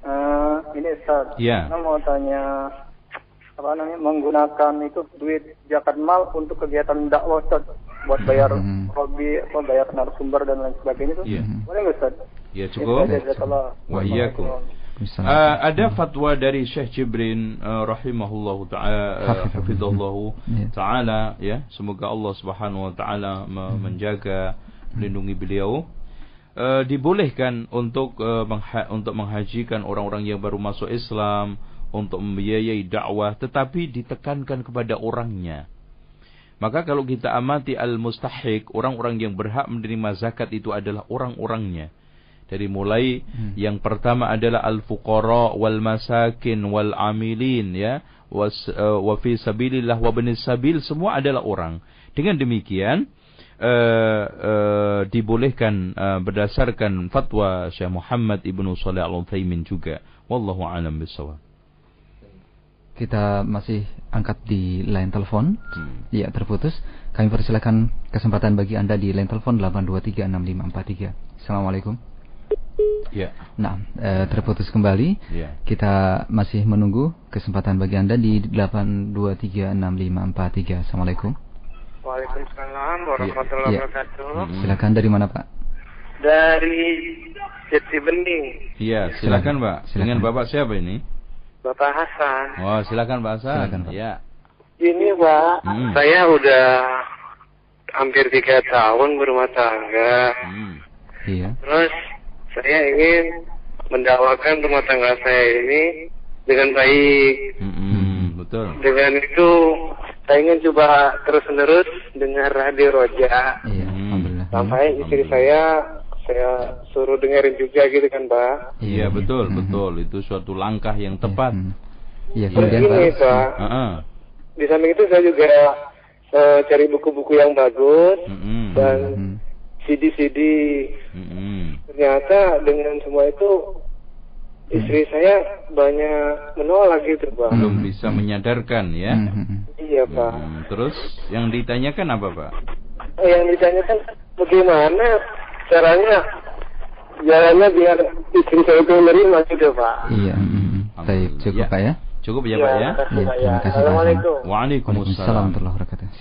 Uh, Ini Ustaz. Ya. Saya mau tanya apa namanya menggunakan itu duit zakat mal untuk kegiatan dakwah Ustaz. Buat bayar hmm. hobi apa bayar narasumber dan lain sebagainya itu yeah. boleh nggak Ustaz? Ya cukup. Wa iyyakum. Uh, ada fatwa dari Syekh Jibrin uh, rahimahullah taala hafizallahu iya. taala ya semoga Allah Subhanahu wa taala menjaga melindungi beliau uh, dibolehkan untuk uh, mengha untuk menghajikan orang-orang yang baru masuk Islam untuk membiayai dakwah tetapi ditekankan kepada orangnya. Maka kalau kita amati al-mustahik, orang-orang yang berhak menerima zakat itu adalah orang-orangnya. Dari mulai hmm. yang pertama adalah al-fuqara wal masakin wal amilin ya was, uh, wa fi sabilillah wa benis sabil semua adalah orang. Dengan demikian uh, uh, dibolehkan uh, berdasarkan fatwa Syekh Muhammad Ibnu Shalih Al-Utsaimin juga. Wallahu a'lam bishawab. Kita masih angkat di line telepon. Hmm. Ya, terputus. Kami persilakan kesempatan bagi Anda di line telepon 8236543. Assalamualaikum. Ya. Nah, eh, terputus kembali. Ya. Kita masih menunggu kesempatan bagi Anda di 8236543. Assalamualaikum. Waalaikumsalam warahmatullahi ya. wabarakatuh. Silakan dari mana, Pak? Dari Jati Bening. Iya, silakan, Pak. Silakan. Dengan Bapak siapa ini? Bapak Hasan. Oh, silakan Pak Hasan. Silakan, Pak. Ya. Ini, Pak, hmm. saya udah hampir tiga tahun berumah tangga. Hmm. Iya. Terus saya ingin mendakwakan rumah tangga saya ini dengan baik. Hmm, betul. Dengan itu saya ingin coba terus menerus dengar radio Roja. Iya, alhamdulillah. Sampai istri saya saya suruh dengerin juga gitu kan, Pak. Iya, betul, hmm. betul. Itu suatu langkah yang tepat. Iya, hmm. kemudian Pak. Pak. Uh -uh. Di samping itu saya juga uh, cari buku-buku yang bagus mm -hmm. dan CD-CD. Mm -hmm. Ternyata dengan semua itu istri saya banyak menolak gitu pak. Belum bisa menyadarkan ya. Mm -hmm. Iya pak. Hmm, terus yang ditanyakan apa pak? Eh, yang ditanyakan bagaimana caranya jalannya biar istri saya itu menerima gitu pak. Iya. Mm Baik cukup ya. pak ya. Cukup ya, ya Pak ya? ya terima kasih Assalamualaikum. Waalaikumsalam.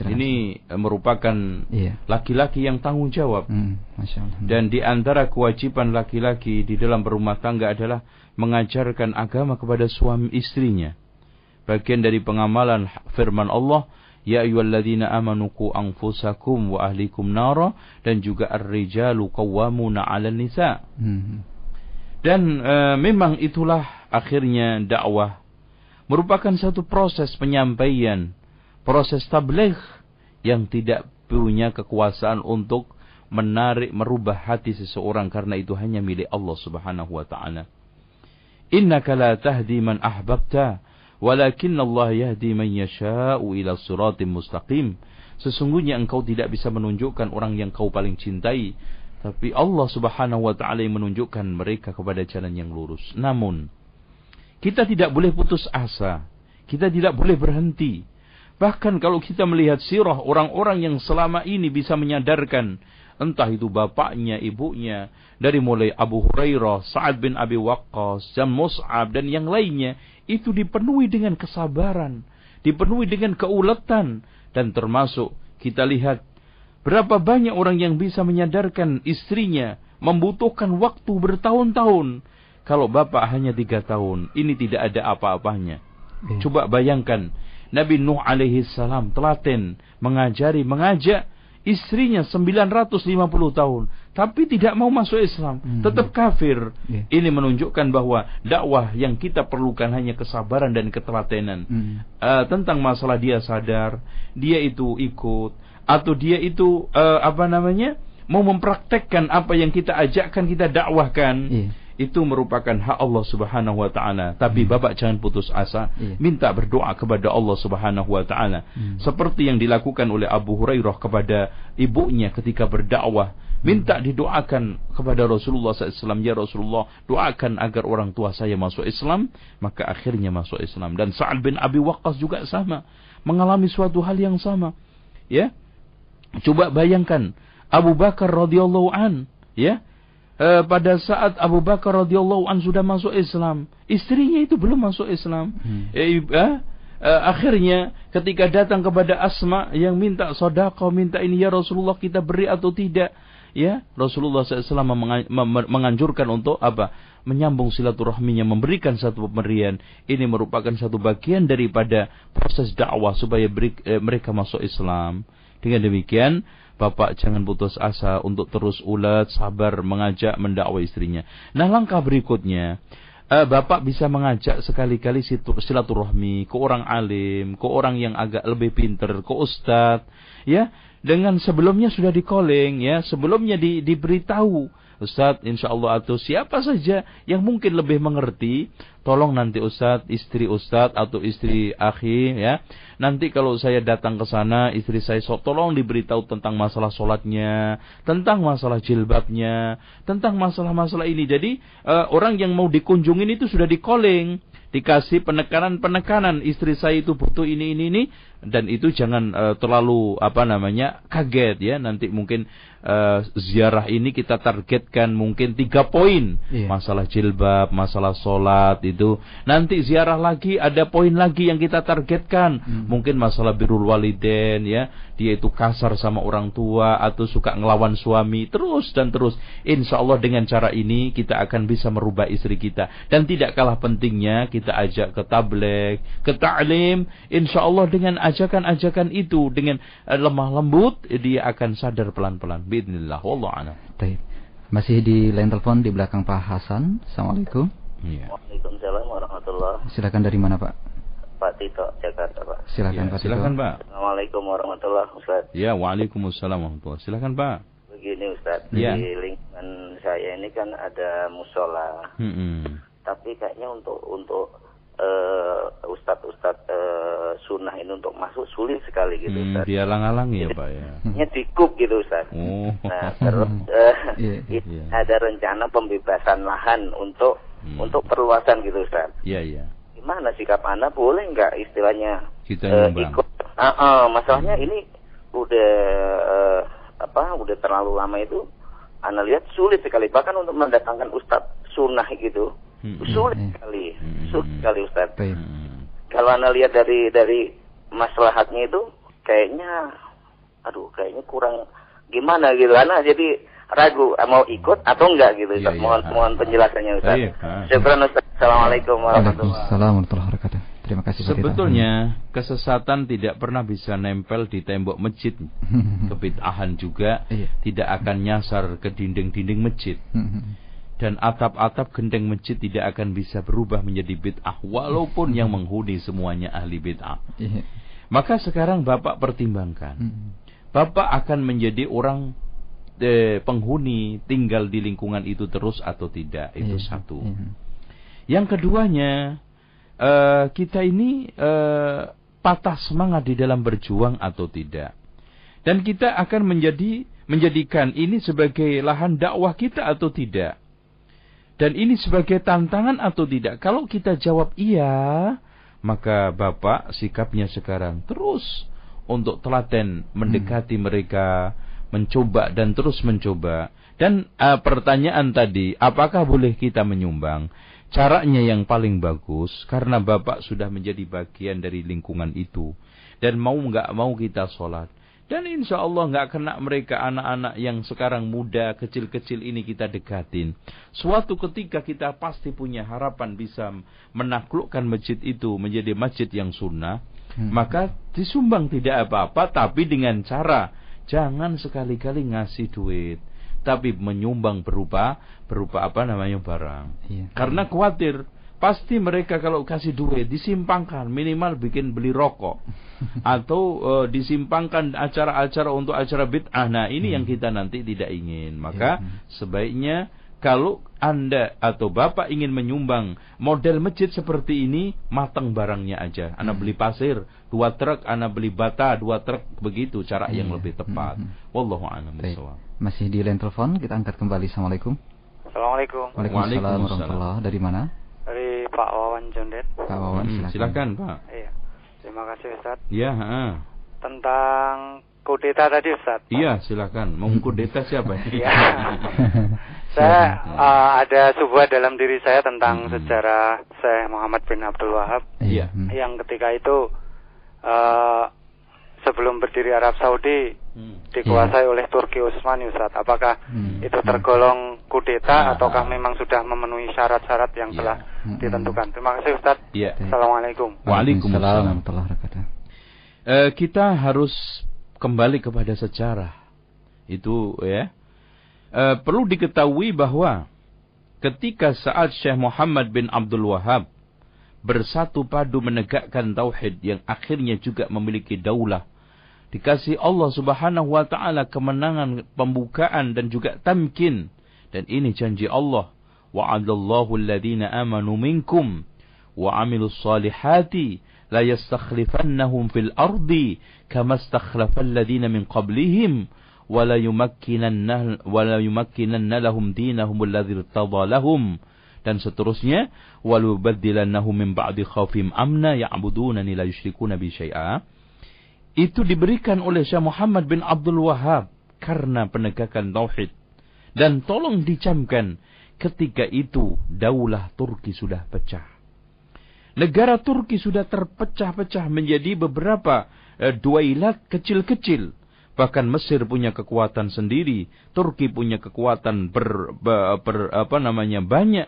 Ini eh, merupakan iya. laki-laki yang tanggung jawab. Hmm, Masya Allah. Dan di antara kewajiban laki-laki di dalam berumah tangga adalah mengajarkan agama kepada suami istrinya. Bagian dari pengamalan firman Allah, Ya ayyuhalladzina amanu qu anfusakum wa ahlikum nara dan juga ar-rijalu qawwamuna 'alan nisa. Hmm. Dan uh, memang itulah akhirnya dakwah merupakan satu proses penyampaian, proses tabligh yang tidak punya kekuasaan untuk menarik merubah hati seseorang karena itu hanya milik Allah Subhanahu wa taala. Innaka la tahdi man ahbabta, walakin Allah yahdi man yasha'u ila siratim mustaqim. Sesungguhnya engkau tidak bisa menunjukkan orang yang kau paling cintai, tapi Allah Subhanahu wa taala menunjukkan mereka kepada jalan yang lurus. Namun, kita tidak boleh putus asa. Kita tidak boleh berhenti. Bahkan kalau kita melihat sirah orang-orang yang selama ini bisa menyadarkan entah itu bapaknya, ibunya, dari mulai Abu Hurairah, Sa'ad bin Abi Waqqas, dan Mus'ab dan yang lainnya, itu dipenuhi dengan kesabaran, dipenuhi dengan keuletan dan termasuk kita lihat berapa banyak orang yang bisa menyadarkan istrinya membutuhkan waktu bertahun-tahun kalau bapak hanya tiga tahun, ini tidak ada apa-apanya. Ya. Coba bayangkan, Nabi Nuh alaihi salam telaten mengajari, mengajak istrinya 950 tahun, tapi tidak mau masuk Islam, hmm. tetap kafir. Yeah. Ini menunjukkan bahwa dakwah yang kita perlukan hanya kesabaran dan ketelatenan. Hmm. Uh, tentang masalah dia sadar, dia itu ikut, atau dia itu uh, apa namanya mau mempraktekkan apa yang kita ajakkan, kita dakwahkan. Yeah itu merupakan hak Allah Subhanahu wa taala. Tapi hmm. Bapak jangan putus asa, iya. minta berdoa kepada Allah Subhanahu wa taala. Hmm. Seperti yang dilakukan oleh Abu Hurairah kepada ibunya ketika berdakwah, minta hmm. didoakan kepada Rasulullah SAW, ya Rasulullah, doakan agar orang tua saya masuk Islam, maka akhirnya masuk Islam. Dan Sa'ad bin Abi Waqqas juga sama, mengalami suatu hal yang sama. Ya. Coba bayangkan Abu Bakar radhiyallahu an, ya, eh, pada saat Abu Bakar radhiyallahu an sudah masuk Islam, istrinya itu belum masuk Islam. Hmm. Eh, eh, eh, akhirnya ketika datang kepada Asma yang minta sodako, minta ini ya Rasulullah kita beri atau tidak, ya Rasulullah SAW menganjurkan untuk apa? Menyambung silaturahminya, memberikan satu pemberian. Ini merupakan satu bagian daripada proses dakwah supaya beri, eh, mereka masuk Islam. Dengan demikian, Bapak jangan putus asa untuk terus ulat, sabar, mengajak, mendakwa istrinya. Nah langkah berikutnya, uh, Bapak bisa mengajak sekali-kali silaturahmi ke orang alim, ke orang yang agak lebih pinter, ke ustadz, ya. Dengan sebelumnya sudah di calling, ya, sebelumnya di, diberitahu Ustadz, insya Allah atau siapa saja yang mungkin lebih mengerti, tolong nanti Ustadz, istri Ustadz atau istri akhi ya. Nanti kalau saya datang ke sana, istri saya so, tolong diberitahu tentang masalah sholatnya, tentang masalah jilbabnya, tentang masalah-masalah ini. Jadi uh, orang yang mau dikunjungin itu sudah di calling dikasih penekanan-penekanan istri saya itu butuh ini ini ini dan itu jangan uh, terlalu apa namanya kaget ya nanti mungkin uh, ziarah ini kita targetkan mungkin tiga poin. Yeah. Masalah jilbab, masalah sholat itu. Nanti ziarah lagi ada poin lagi yang kita targetkan. Hmm. Mungkin masalah birul waliden ya. Dia itu kasar sama orang tua atau suka ngelawan suami. Terus dan terus. Insya Allah dengan cara ini kita akan bisa merubah istri kita. Dan tidak kalah pentingnya kita ajak ke tablet, ke ta'lim. Insya Allah dengan ajakan-ajakan itu. Dengan uh, lemah lembut dia akan sadar pelan-pelan. Bismillah. Wallah a'lam. Masih di line telepon di belakang Pak Hasan. Assalamualaikum. Ya. Waalaikumsalam warahmatullah. Silakan dari mana Pak? Pak Tito, Jakarta Pak. Silakan ya, Pak Tito. Silakan Pak. Assalamualaikum warahmatullah Ustaz. Ya, Waalaikumsalam warahmatullah. Silakan Pak. Begini Ustaz, ya. di lingkungan saya ini kan ada musola. Hmm -hmm. Tapi kayaknya untuk untuk uh, ustadz-ustadz uh, sunnah ini untuk masuk sulit sekali gitu hmm, Ustaz. Dia lang-alangi ya Pak ya. Ini dikup gitu Ustaz. Oh. Nah terus uh, yeah, yeah. ada rencana pembebasan lahan untuk hmm. untuk perluasan gitu Ustaz. Iya yeah, iya. Yeah. Gimana sikap Anda boleh nggak istilahnya Kita uh, ikut? Uh, uh, masalahnya hmm. ini udah uh, apa udah terlalu lama itu Anda lihat sulit sekali bahkan untuk mendatangkan ustadz sunnah gitu Hmm. Sulit hmm. sekali, hmm. sulit sekali Ustaz. Hmm. Kalau anda lihat dari dari maslahatnya itu, kayaknya, aduh, kayaknya kurang gimana gitu. Anda jadi ragu eh, mau ikut atau enggak gitu Ustaz. Iya, mohon iya. mohon penjelasannya Ustaz. Iya, Syukran Ustaz. Assalamualaikum warahmatullahi wabarakatuh. Terima kasih Sebetulnya kesesatan tidak pernah bisa nempel di tembok masjid. Kebid'ahan juga iya. tidak akan nyasar ke dinding-dinding masjid dan atap-atap genteng masjid tidak akan bisa berubah menjadi bid'ah walaupun yang menghuni semuanya ahli bid'ah. Iya. Maka sekarang Bapak pertimbangkan. Hmm. Bapak akan menjadi orang eh, penghuni tinggal di lingkungan itu terus atau tidak. Itu iya. satu. Yang keduanya eh, kita ini eh, patah semangat di dalam berjuang atau tidak. Dan kita akan menjadi menjadikan ini sebagai lahan dakwah kita atau tidak. Dan ini sebagai tantangan atau tidak? Kalau kita jawab iya, maka Bapak sikapnya sekarang terus untuk telaten mendekati hmm. mereka, mencoba dan terus mencoba. Dan uh, pertanyaan tadi, apakah boleh kita menyumbang? Caranya yang paling bagus, karena Bapak sudah menjadi bagian dari lingkungan itu. Dan mau nggak mau kita sholat. Dan insya Allah nggak kena mereka anak-anak yang sekarang muda, kecil-kecil ini kita dekatin. Suatu ketika kita pasti punya harapan bisa menaklukkan masjid itu menjadi masjid yang sunnah. Hmm. Maka disumbang tidak apa-apa, tapi dengan cara jangan sekali-kali ngasih duit. Tapi menyumbang berupa berupa apa namanya barang. Iya. Karena khawatir pasti mereka kalau kasih duit disimpangkan minimal bikin beli rokok atau uh, disimpangkan acara-acara untuk acara bid'ah. Nah, ini hmm. yang kita nanti tidak ingin. Maka hmm. sebaiknya kalau Anda atau Bapak ingin menyumbang model masjid seperti ini, matang barangnya aja. Anda hmm. beli pasir, dua truk, Anda beli bata, dua truk, begitu cara hmm. yang iya. lebih tepat. Hmm. Wallahu a'lam Masih di line telepon, kita angkat kembali. Assalamualaikum. Assalamualaikum. Waalaikumsalam warahmatullahi Dari mana? Dari Pak Wawan Jondet. Pak Wawan, hmm, silakan. Pak. Iya. Terima kasih Ustaz. Iya, Tentang kudeta tadi Ustaz. Iya, silakan. Mau kudeta siapa? Iya. saya uh, ada sebuah dalam diri saya tentang hmm. sejarah Syekh Muhammad bin Abdul Wahab. Iya. Yang ketika itu uh, sebelum berdiri Arab Saudi hmm. dikuasai yeah. oleh Turki Utsmani Ustaz. Apakah hmm. itu tergolong kudeta ah. ataukah memang sudah memenuhi syarat-syarat yang yeah. telah hmm. ditentukan? Terima kasih Ustaz. Yeah. Assalamualaikum. Waalaikumsalam uh, kita harus kembali kepada sejarah. Itu ya. Uh, perlu diketahui bahwa ketika saat Syekh Muhammad bin Abdul Wahab bersatu padu menegakkan tauhid yang akhirnya juga memiliki daulah dikasih Allah Subhanahu wa taala kemenangan pembukaan dan juga tamkin. Dan ini janji Allah wa'adallahu alladhina amanu minkum wa 'amilus salihati la yastakhlifannahum fil ardi kama istakhlafal ladina min qablihim wa la yumakkinanna wa la yumakkinanna lahum dinahum alladhi irtada lahum dan seterusnya walubaddilannahum min ba'di khawfim amna ya'budunani la yusyrikuna bi syai'a itu diberikan oleh Syekh Muhammad bin Abdul Wahab karena penegakan tauhid. Dan tolong dicamkan ketika itu daulah Turki sudah pecah. Negara Turki sudah terpecah-pecah menjadi beberapa eh, duailat kecil-kecil. Bahkan Mesir punya kekuatan sendiri, Turki punya kekuatan ber, ber, ber apa namanya banyak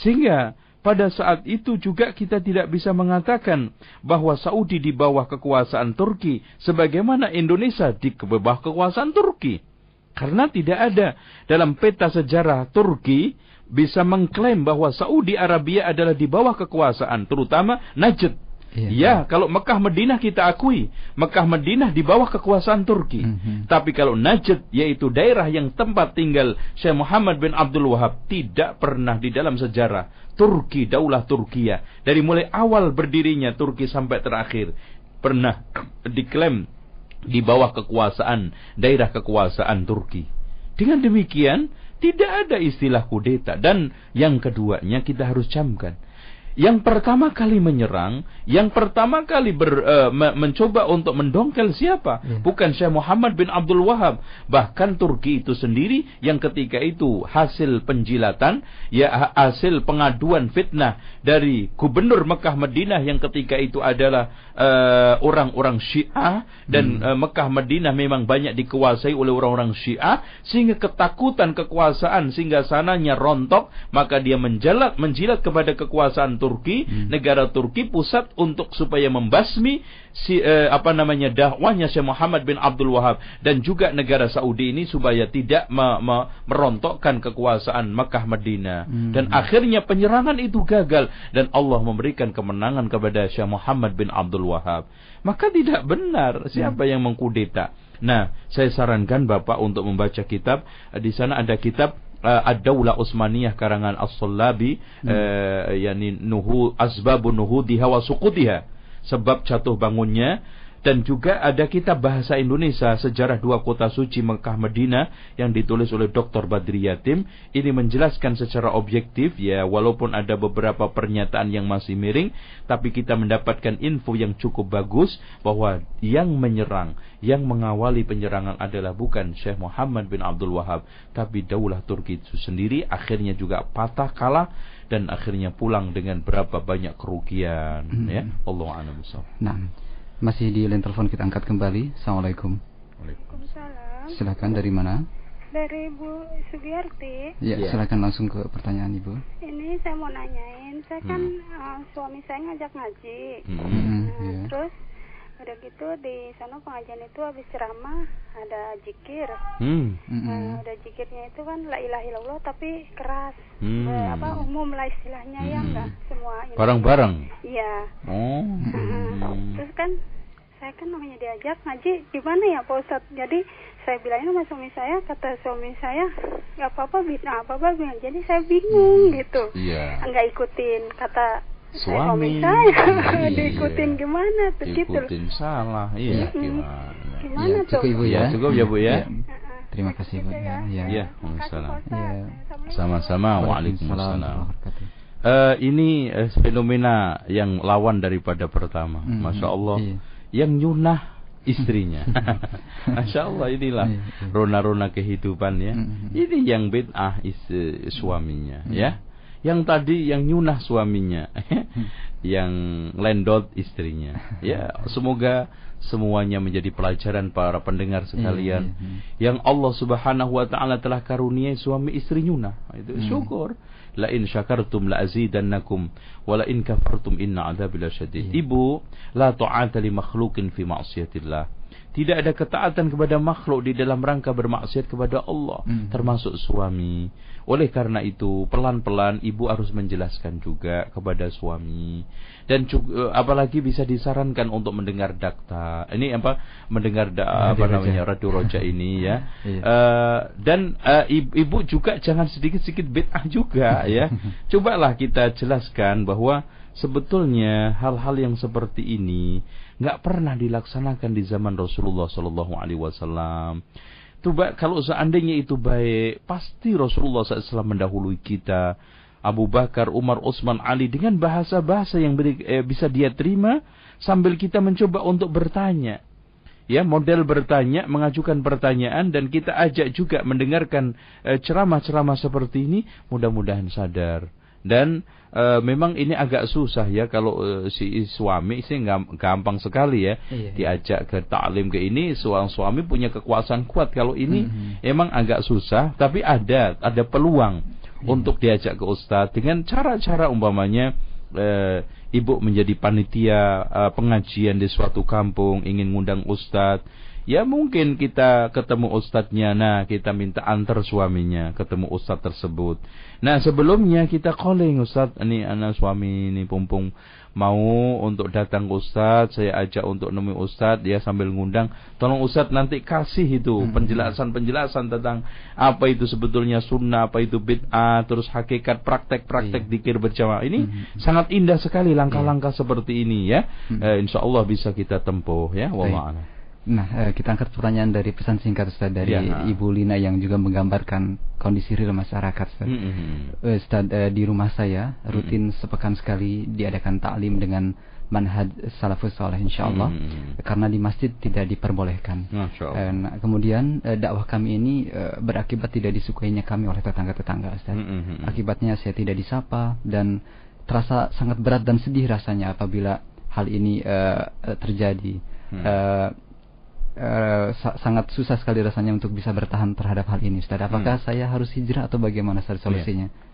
sehingga pada saat itu juga kita tidak bisa mengatakan bahwa Saudi di bawah kekuasaan Turki sebagaimana Indonesia di bawah kekuasaan Turki. Karena tidak ada dalam peta sejarah Turki bisa mengklaim bahwa Saudi Arabia adalah di bawah kekuasaan terutama Najd Iya. Ya, kalau Mekah Madinah kita akui, Mekah Madinah di bawah kekuasaan Turki. Mm -hmm. Tapi kalau Najd yaitu daerah yang tempat tinggal Syekh Muhammad bin Abdul Wahab tidak pernah di dalam sejarah Turki daulah Turkiya dari mulai awal berdirinya Turki sampai terakhir pernah diklaim di bawah kekuasaan daerah kekuasaan Turki. Dengan demikian tidak ada istilah kudeta dan yang keduanya kita harus camkan yang pertama kali menyerang, yang pertama kali ber, uh, mencoba untuk mendongkel siapa? Ya. Bukan Syekh Muhammad bin Abdul Wahab, bahkan Turki itu sendiri yang ketika itu hasil penjilatan, ya hasil pengaduan fitnah dari gubernur Mekah Madinah yang ketika itu adalah eh, orang-orang uh, Syiah dan hmm. uh, Mekah Madinah memang banyak dikuasai oleh orang-orang Syiah sehingga ketakutan kekuasaan sehingga sananya rontok, maka dia menjilat menjilat kepada kekuasaan Turki, hmm. negara Turki pusat untuk supaya membasmi si eh, apa namanya dakwahnya Syekh Muhammad bin Abdul Wahab dan juga negara Saudi ini supaya tidak me me merontokkan kekuasaan Mekah Madinah hmm. dan akhirnya penyerangan itu gagal dan Allah memberikan kemenangan kepada Syekh Muhammad bin Abdul Wahab. Maka tidak benar siapa hmm. yang mengkudeta. Nah, saya sarankan Bapak untuk membaca kitab. Di sana ada kitab uh, Ad-Daulah Utsmaniyah karangan As-Sallabi hmm. uh, yakni nuhu asbabun nuhudiha wa suqutiha sebab jatuh bangunnya dan juga ada kitab bahasa Indonesia sejarah dua kota suci Mekah Medina yang ditulis oleh Dr. Badri Yatim ini menjelaskan secara objektif ya walaupun ada beberapa pernyataan yang masih miring tapi kita mendapatkan info yang cukup bagus bahwa yang menyerang yang mengawali penyerangan adalah bukan Syekh Muhammad bin Abdul Wahab tapi Daulah Turki itu sendiri akhirnya juga patah kalah dan akhirnya pulang dengan berapa banyak kerugian hmm. ya Allah a'lam Nah masih di line telepon kita angkat kembali. Assalamualaikum. Waalaikumsalam. Silakan dari mana? Dari Bu Sugiyarti. Ya, ya, silakan langsung ke pertanyaan Ibu. Ini saya mau nanyain, saya kan hmm. uh, suami saya ngajak ngaji. Hmm. Nah, yeah. Terus udah gitu di sana pengajian itu habis ceramah ada jikir. Hmm. Nah, ada jikirnya itu kan la ilaha illallah tapi keras. Hmm. Eh, apa umum lah istilahnya ya, hmm. ya enggak semua bareng-bareng. Iya. Oh. Hmm. Terus kan saya kan namanya diajak ngaji gimana ya Pak Ustadz jadi saya bilangin sama suami saya kata suami saya nggak apa-apa bisa apa-apa bilang jadi saya bingung hmm, gitu iya. nggak ikutin kata suami, suami saya iya. diikutin gimana tuh gitu ikutin salah iya gimana gimana ya, tuh cukup ibu ya cukup ya bu ya, ya. Terima kasih Bu. Ya. Ya. Sama-sama. Waalaikumsalam. Uh, ini uh, fenomena yang lawan daripada pertama. Hmm, Masya Allah. Iya yang nyunah istrinya. Masya Allah inilah iya, iya. rona-rona kehidupan ya. Ini yang bid'ah is suaminya mm-hmm. ya. Yang tadi yang nyunah suaminya, mm-hmm. yang lendot istrinya. Ya, semoga semuanya menjadi pelajaran para pendengar sekalian. Yang Allah Subhanahu wa taala telah karuniai suami istri nyunah. Itu syukur la in syakartum la azidannakum wa la in kafartum inna adzabi lasyadid. Ibu, la ta'ata li makhluqin fi ma'siyatillah. Tidak ada ketaatan kepada makhluk di dalam rangka bermaksiat kepada Allah, hmm. termasuk suami. Oleh karena itu, pelan-pelan ibu harus menjelaskan juga kepada suami. Dan juga, eh, apalagi bisa disarankan untuk mendengar dakta. Ini apa? Mendengar da, apa namanya radio roja ini ya. Uh, dan uh, ibu juga jangan sedikit-sedikit bid'ah juga ya. Cobalah kita jelaskan bahwa sebetulnya hal-hal yang seperti ini nggak pernah dilaksanakan di zaman Rasulullah Shallallahu Alaihi Wasallam. Coba kalau seandainya itu baik, pasti Rasulullah SAW mendahului kita Abu Bakar, Umar, Utsman, Ali dengan bahasa-bahasa yang beri, eh, bisa dia terima sambil kita mencoba untuk bertanya. ya model bertanya, mengajukan pertanyaan dan kita ajak juga mendengarkan eh, ceramah-ceramah seperti ini, mudah-mudahan sadar. Dan e, memang ini agak susah ya kalau e, si suami sih gampang sekali ya iya. diajak ke taklim ke ini seorang suami punya kekuasaan kuat kalau ini mm-hmm. emang agak susah tapi ada ada peluang iya. untuk diajak ke ustadz dengan cara-cara umpamanya e, ibu menjadi panitia e, pengajian di suatu kampung ingin ngundang ustadz Ya mungkin kita ketemu ustadznya, nah kita minta antar suaminya ketemu ustadz tersebut. Nah sebelumnya kita calling ustadz, ini anak suami ini pumpung mau untuk datang ke ustadz, saya ajak untuk nemui ustadz, dia sambil ngundang, tolong ustadz nanti kasih itu hmm. penjelasan-penjelasan tentang apa itu sebetulnya sunnah, apa itu bid'ah, terus hakikat praktek-praktek iya. dikir berjamaah. Ini hmm. sangat indah sekali langkah-langkah iya. seperti ini ya. Hmm. Eh, insya Allah bisa kita tempuh ya. Wallahu Nah, eh, kita angkat pertanyaan dari pesan singkat Ustaz dari ya. Ibu Lina yang juga menggambarkan kondisi real masyarakat Ustaz. Mm -hmm. Ustaz eh, di rumah saya rutin mm -hmm. sepekan sekali diadakan taklim dengan manhaj salafus saleh insyaallah mm -hmm. karena di masjid tidak diperbolehkan. Dan kemudian dakwah kami ini berakibat tidak disukainya kami oleh tetangga-tetangga Ustaz. Mm -hmm. Akibatnya saya tidak disapa dan terasa sangat berat dan sedih rasanya apabila hal ini uh, terjadi. Hmm. Uh, Uh, sa sangat susah sekali rasanya untuk bisa bertahan terhadap hal ini Ustaz. Apakah hmm. saya harus hijrah atau bagaimana Ustaz solusinya? Yeah.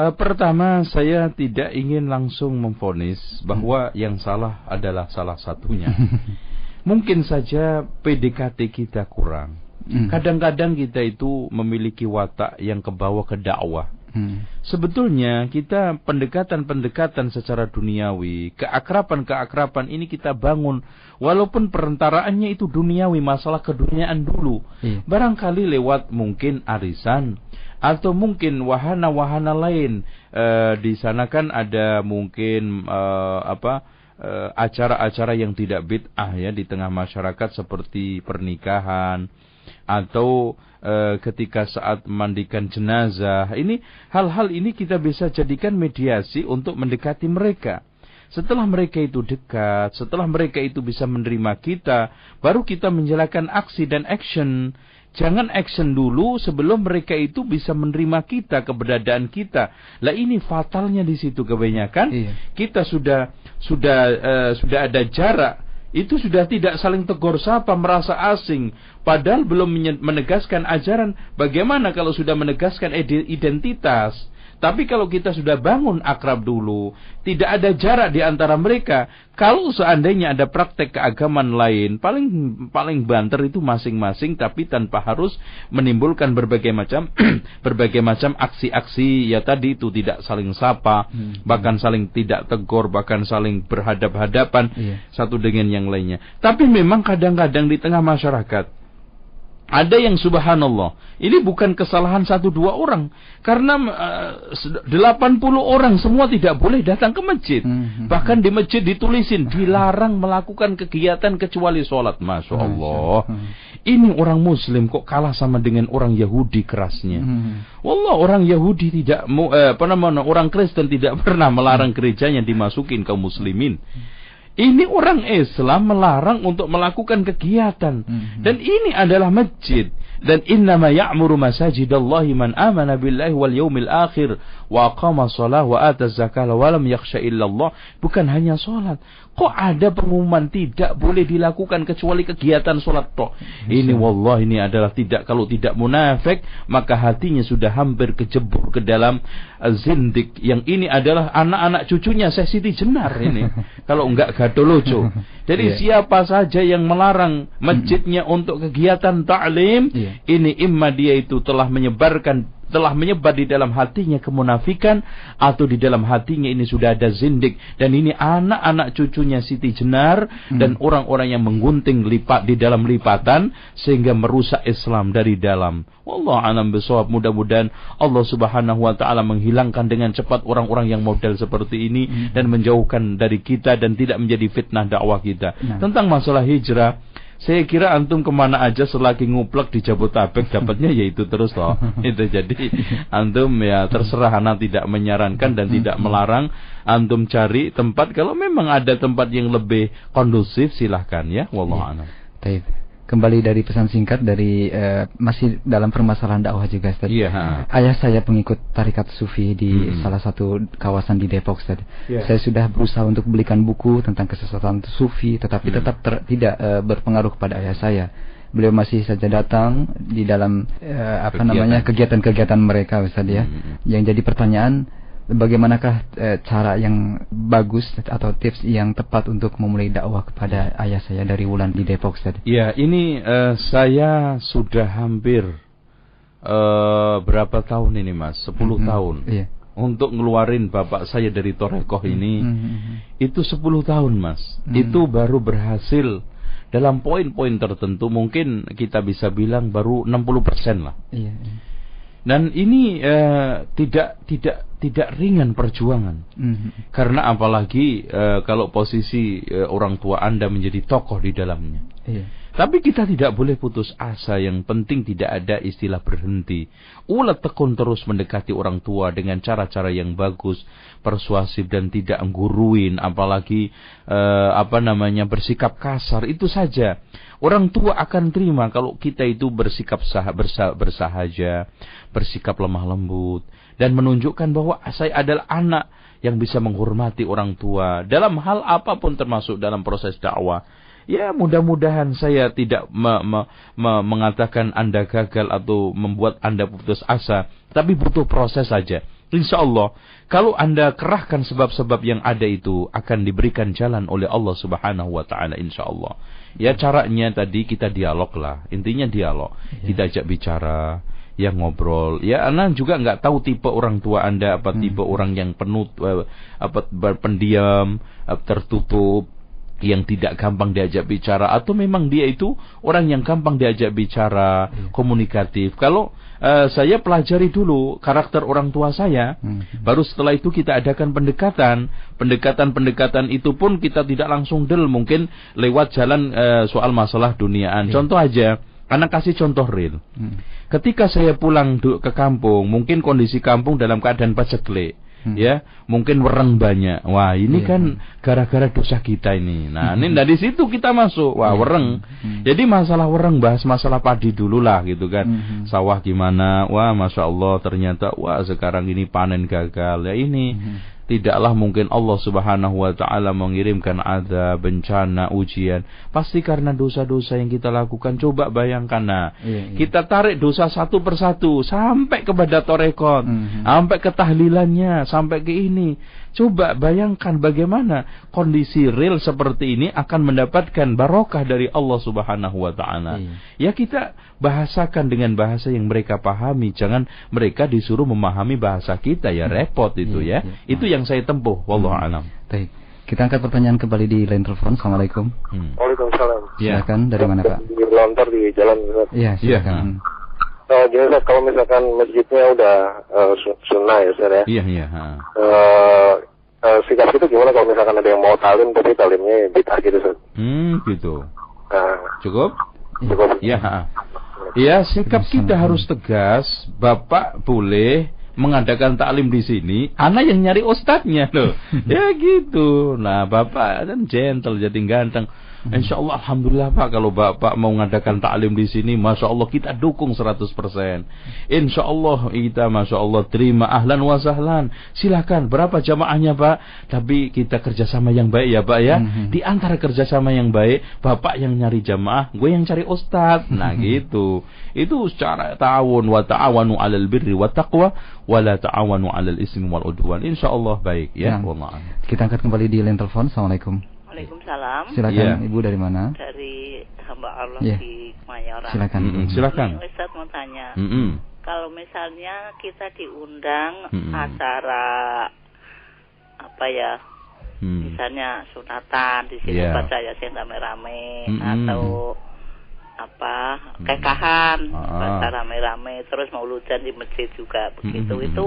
Uh, pertama saya tidak ingin langsung memfonis bahwa hmm. yang salah adalah salah satunya. Mungkin saja PDKT kita kurang. Hmm. Kadang-kadang hmm. kita itu memiliki watak yang kebawa ke dakwah. Hmm. Sebetulnya kita pendekatan-pendekatan secara duniawi, keakrapan-keakrapan ini kita bangun walaupun perantaraannya itu duniawi, masalah keduniaan dulu. Hmm. Barangkali lewat mungkin arisan atau mungkin wahana-wahana lain. E, di sana kan ada mungkin e, apa eh, acara-acara yang tidak bid'ah ya di tengah masyarakat seperti pernikahan atau e, ketika saat mandikan jenazah. Ini hal-hal ini kita bisa jadikan mediasi untuk mendekati mereka. Setelah mereka itu dekat, setelah mereka itu bisa menerima kita, baru kita menjalankan aksi dan action. Jangan action dulu sebelum mereka itu bisa menerima kita, keberadaan kita. Lah ini fatalnya di situ kebanyakan. Iya. Kita sudah sudah uh, sudah ada jarak itu sudah tidak saling tegur sapa, merasa asing. Padahal belum menegaskan ajaran. Bagaimana kalau sudah menegaskan identitas? Tapi kalau kita sudah bangun akrab dulu, tidak ada jarak di antara mereka. Kalau seandainya ada praktek keagamaan lain, paling paling banter itu masing-masing, tapi tanpa harus menimbulkan berbagai macam berbagai macam aksi-aksi ya tadi itu tidak saling sapa, hmm. bahkan saling tidak tegur, bahkan saling berhadap-hadapan yeah. satu dengan yang lainnya. Tapi memang kadang-kadang di tengah masyarakat ada yang subhanallah. Ini bukan kesalahan satu dua orang. Karena uh, 80 orang semua tidak boleh datang ke masjid. Hmm, hmm, Bahkan di masjid ditulisin dilarang melakukan kegiatan kecuali sholat. Masya Allah. Ini orang muslim kok kalah sama dengan orang Yahudi kerasnya. Hmm. Wallah orang Yahudi tidak eh, apa namanya, orang Kristen tidak pernah melarang gerejanya dimasukin kaum muslimin. Ini orang Islam melarang untuk melakukan kegiatan. Hmm. Dan ini adalah masjid. Dan innama ya'muru masajidallahi man amana billahi wal yaumil akhir wa aqama shalah wa ata zakah wa lam yakhsha illallah. Bukan hanya salat. Kok ada pengumuman tidak boleh dilakukan kecuali kegiatan salat toh? Ini wallah ini adalah tidak kalau tidak munafik maka hatinya sudah hampir kejebur ke dalam uh, zindik. Yang ini adalah anak-anak cucunya Syekh Siti Jenar ini. kalau enggak gadolojo. Jadi yeah. siapa saja yang melarang masjidnya untuk kegiatan taklim, yeah. ini imma dia itu telah menyebarkan telah menyebar di dalam hatinya kemunafikan atau di dalam hatinya ini sudah ada zindik dan ini anak-anak cucunya Siti Jenar hmm. dan orang-orang yang menggunting lipat di dalam lipatan sehingga merusak Islam dari dalam. Wallah alam besok mudah-mudahan Allah Subhanahu wa taala menghilangkan dengan cepat orang-orang yang model seperti ini hmm. dan menjauhkan dari kita dan tidak menjadi fitnah dakwah kita. Nah. Tentang masalah hijrah saya kira antum ke mana aja selagi nguplek di Jabotabek dapatnya yaitu terus loh. itu jadi antum ya terserah anak tidak menyarankan dan tidak melarang antum cari tempat kalau memang ada tempat yang lebih kondusif silahkan ya. Wallahu a'lam. Taib kembali dari pesan singkat dari uh, masih dalam permasalahan dakwah juga Ustaz. Iya, Ayah saya pengikut tarikat sufi di hmm. salah satu kawasan di Depok Ustaz. Yeah. Saya sudah berusaha untuk belikan buku tentang kesesatan sufi tetapi hmm. tetap ter, tidak uh, berpengaruh kepada ayah saya. Beliau masih saja datang di dalam uh, apa kegiatan. namanya kegiatan-kegiatan mereka Ustaz ya. Hmm. Yang jadi pertanyaan bagaimanakah e, cara yang bagus atau tips yang tepat untuk memulai dakwah kepada ayah saya dari Wulan di Depok Ustaz? Ya, ini e, saya sudah hampir e, berapa tahun ini Mas? 10 mm -hmm. tahun. Iya. Untuk ngeluarin bapak saya dari Torekoh ini mm -hmm. itu 10 tahun Mas. Mm -hmm. Itu baru berhasil dalam poin-poin tertentu mungkin kita bisa bilang baru 60% lah. Iya. iya. Dan ini uh, tidak tidak tidak ringan perjuangan. Mm-hmm. Karena apalagi uh, kalau posisi uh, orang tua Anda menjadi tokoh di dalamnya. Iya. Tapi kita tidak boleh putus asa. Yang penting tidak ada istilah berhenti. Ulat tekun terus mendekati orang tua dengan cara-cara yang bagus, persuasif dan tidak ngguruin, apalagi uh, apa namanya bersikap kasar. Itu saja. Orang tua akan terima kalau kita itu bersikap sah, bersah, bersahaja, bersikap lemah lembut dan menunjukkan bahwa saya adalah anak yang bisa menghormati orang tua dalam hal apa pun termasuk dalam proses dakwah. Ya mudah-mudahan saya tidak me, me, me, mengatakan Anda gagal atau membuat Anda putus asa, tapi butuh proses saja. Insya Allah, kalau anda kerahkan sebab-sebab yang ada itu akan diberikan jalan oleh Allah Subhanahu Wa Taala. Insya Allah. Ya caranya tadi kita dialog lah. Intinya dialog. Ya. Kita ajak bicara, ya ngobrol. Ya anda juga nggak tahu tipe orang tua anda apa hmm. tipe orang yang penuh eh, apa pendiam, eh, tertutup yang tidak gampang diajak bicara atau memang dia itu orang yang gampang diajak bicara, ya. komunikatif. Kalau uh, saya pelajari dulu karakter orang tua saya. Hmm. Baru setelah itu kita adakan pendekatan. Pendekatan-pendekatan itu pun kita tidak langsung del, mungkin lewat jalan uh, soal masalah duniaan. Yeah. Contoh aja, anak kasih contoh real. Hmm. Ketika saya pulang ke kampung, mungkin kondisi kampung dalam keadaan paceklik hmm. ya mungkin wereng banyak wah ini yeah. kan gara-gara dosa kita ini nah hmm. ini dari situ kita masuk wah yeah. wereng hmm. jadi masalah wereng bahas masalah padi dulu lah gitu kan hmm. sawah gimana wah masya Allah ternyata wah sekarang ini panen gagal ya ini hmm tidaklah mungkin Allah Subhanahu wa taala mengirimkan ada bencana, ujian pasti karena dosa-dosa yang kita lakukan. Coba bayangkan nah, iya, iya. kita tarik dosa satu persatu sampai kepada torekon, mm -hmm. sampai ke tahlilannya, sampai ke ini. Coba bayangkan bagaimana kondisi real seperti ini akan mendapatkan barokah dari Allah Subhanahu wa taala. Iya. Ya kita bahasakan dengan bahasa yang mereka pahami, jangan mereka disuruh memahami bahasa kita ya repot itu iya, ya. Iya. Itu yang saya tempuh wallahu hmm. alam. Baik. Kita angkat pertanyaan kembali di line telepon. Assalamualaikum. Hmm. Waalaikumsalam. Ya. Silakan dari mana Pak? Di lontar di jalan. Iya, silakan. Ya. Oh, jadi kalau misalkan masjidnya udah uh, sunnah ya, Ustaz ya. Iya, iya. Uh, uh, sikap itu gimana kalau misalkan ada yang mau talim tapi talimnya bid'ah gitu, Ustaz? Hmm, gitu. Nah, cukup? Cukup. Iya, Iya, sikap kita harus tegas. Bapak boleh mengadakan taklim di sini, anak yang nyari ustadznya loh. ya gitu. Nah, bapak kan gentle jadi ganteng. Hmm. Insya Allah Alhamdulillah Pak kalau Bapak mau mengadakan taklim di sini Masya Allah kita dukung 100% Insya Allah kita Masya Allah terima ahlan wa sahlan. Silahkan berapa jamaahnya Pak? Tapi kita kerjasama yang baik ya Pak ya. Hmm. Di antara kerjasama yang baik Bapak yang nyari jamaah Gue yang cari ustad Nah hmm. gitu. Itu secara ta'awun wa ta'awanu alal birri wa taqwa Wa la ta'awanu alal ismi wal udwan. Insya Allah baik ya. Nah, Kita angkat kembali di line telepon. Assalamualaikum Waalaikumsalam. Silakan yeah. Ibu dari mana? Dari hamba Allah yeah. di Kemayoran. Silakan. Mm -hmm. Silakan. Ustaz mau tanya. Mm -hmm. Kalau misalnya kita diundang mm -hmm. acara apa ya? Hmm. Misalnya sunatan di sini yeah. baca yasin rame-rame mm -hmm. atau apa kekahan mm -hmm. baca rame-rame terus mauludan di masjid juga begitu mm -hmm. itu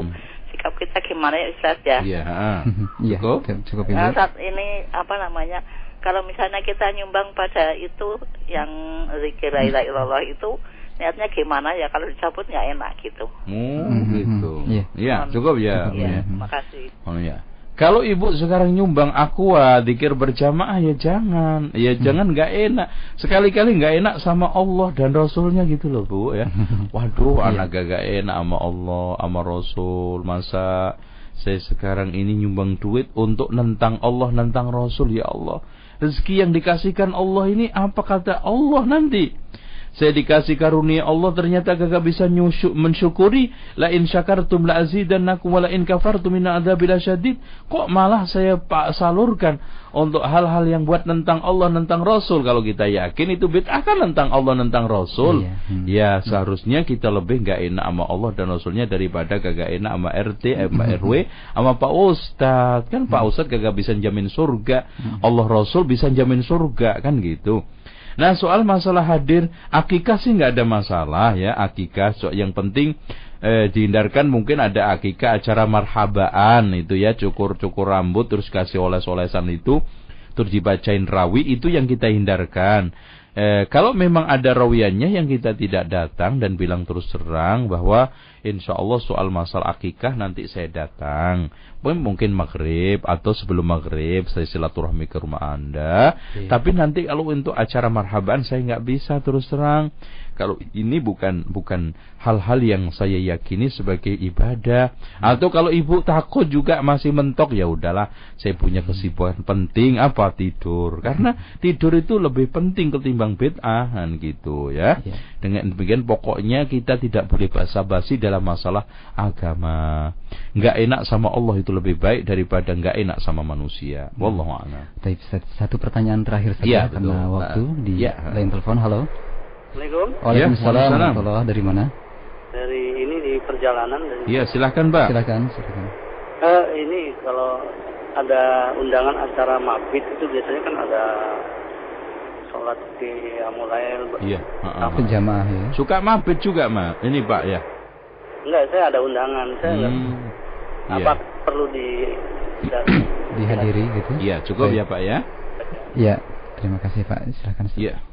sikap kita gimana ya Ustaz ya? Iya. Iya. cukup. Cukup ini. Nah, saat ini apa namanya? Kalau misalnya kita nyumbang pada itu yang zikir la ilaha illallah itu niatnya gimana ya kalau dicabut nggak enak gitu. Oh, gitu. Iya. Iya, cukup ya. Iya, makasih. Oh ya. Kalau ibu sekarang nyumbang aqua, dikir berjamaah ya jangan, ya hmm. jangan nggak enak. Sekali-kali nggak enak sama Allah dan Rasulnya gitu loh bu ya. Waduh, iya. anak gak enak sama Allah, sama Rasul. Masa saya sekarang ini nyumbang duit untuk nentang Allah, nentang Rasul ya Allah. Rezeki yang dikasihkan Allah ini apa kata Allah nanti? Saya dikasih karunia Allah ternyata gak bisa nyusyuk, mensyukuri la in syakartum la azidannakum wa la in kafartum min adzabil syadid kok malah saya pak salurkan untuk hal-hal yang buat tentang Allah tentang Rasul kalau kita yakin itu bid'ah kan tentang Allah tentang Rasul iya. hmm. ya seharusnya kita lebih gak enak sama Allah dan Rasulnya daripada gak enak sama RT sama RW sama Pak Ustadz kan Pak hmm. Ustadz gak bisa jamin surga hmm. Allah Rasul bisa jamin surga kan gitu Nah soal masalah hadir akikah sih nggak ada masalah ya akikah. So, yang penting eh, dihindarkan mungkin ada akikah acara marhabaan itu ya cukur-cukur rambut terus kasih oles-olesan itu terus dibacain rawi itu yang kita hindarkan. Eh, kalau memang ada rawiannya yang kita tidak datang dan bilang terus terang bahwa insya Allah soal masalah akikah nanti saya datang mungkin maghrib atau sebelum maghrib saya silaturahmi ke rumah anda. Iya. Tapi nanti kalau untuk acara marhaban saya nggak bisa terus terang. Kalau ini bukan bukan hal-hal yang saya yakini sebagai ibadah. Hmm. Atau kalau ibu takut juga masih mentok ya udahlah. Saya punya kesibukan hmm. penting apa tidur. Karena tidur itu lebih penting ketimbang bid'ah kan gitu ya. Iya. Dengan demikian pokoknya kita tidak boleh basa-basi dalam masalah agama. Nggak enak sama Allah itu lebih baik daripada nggak enak sama manusia. Wallahu a'lam. Satu pertanyaan terakhir saja ya, karena betul. waktu di ya. lain telepon. Halo. Assalamualaikum. Waalaikumsalam. Waalaikumsalam. Dari mana? Dari ini di perjalanan. Iya, silahkan Pak. Silahkan, silahkan. Uh, ini kalau ada undangan acara mabit itu biasanya kan ada sholat di Amulail. Iya. Uh, uh, ya. Suka mabit juga, Ma. Ini Pak ya. Enggak, saya ada undangan. Saya hmm. enggak Iya. apa perlu di dihadiri gitu? Iya, cukup Baik. ya Pak ya. Iya, terima kasih Pak. Silakan. Iya.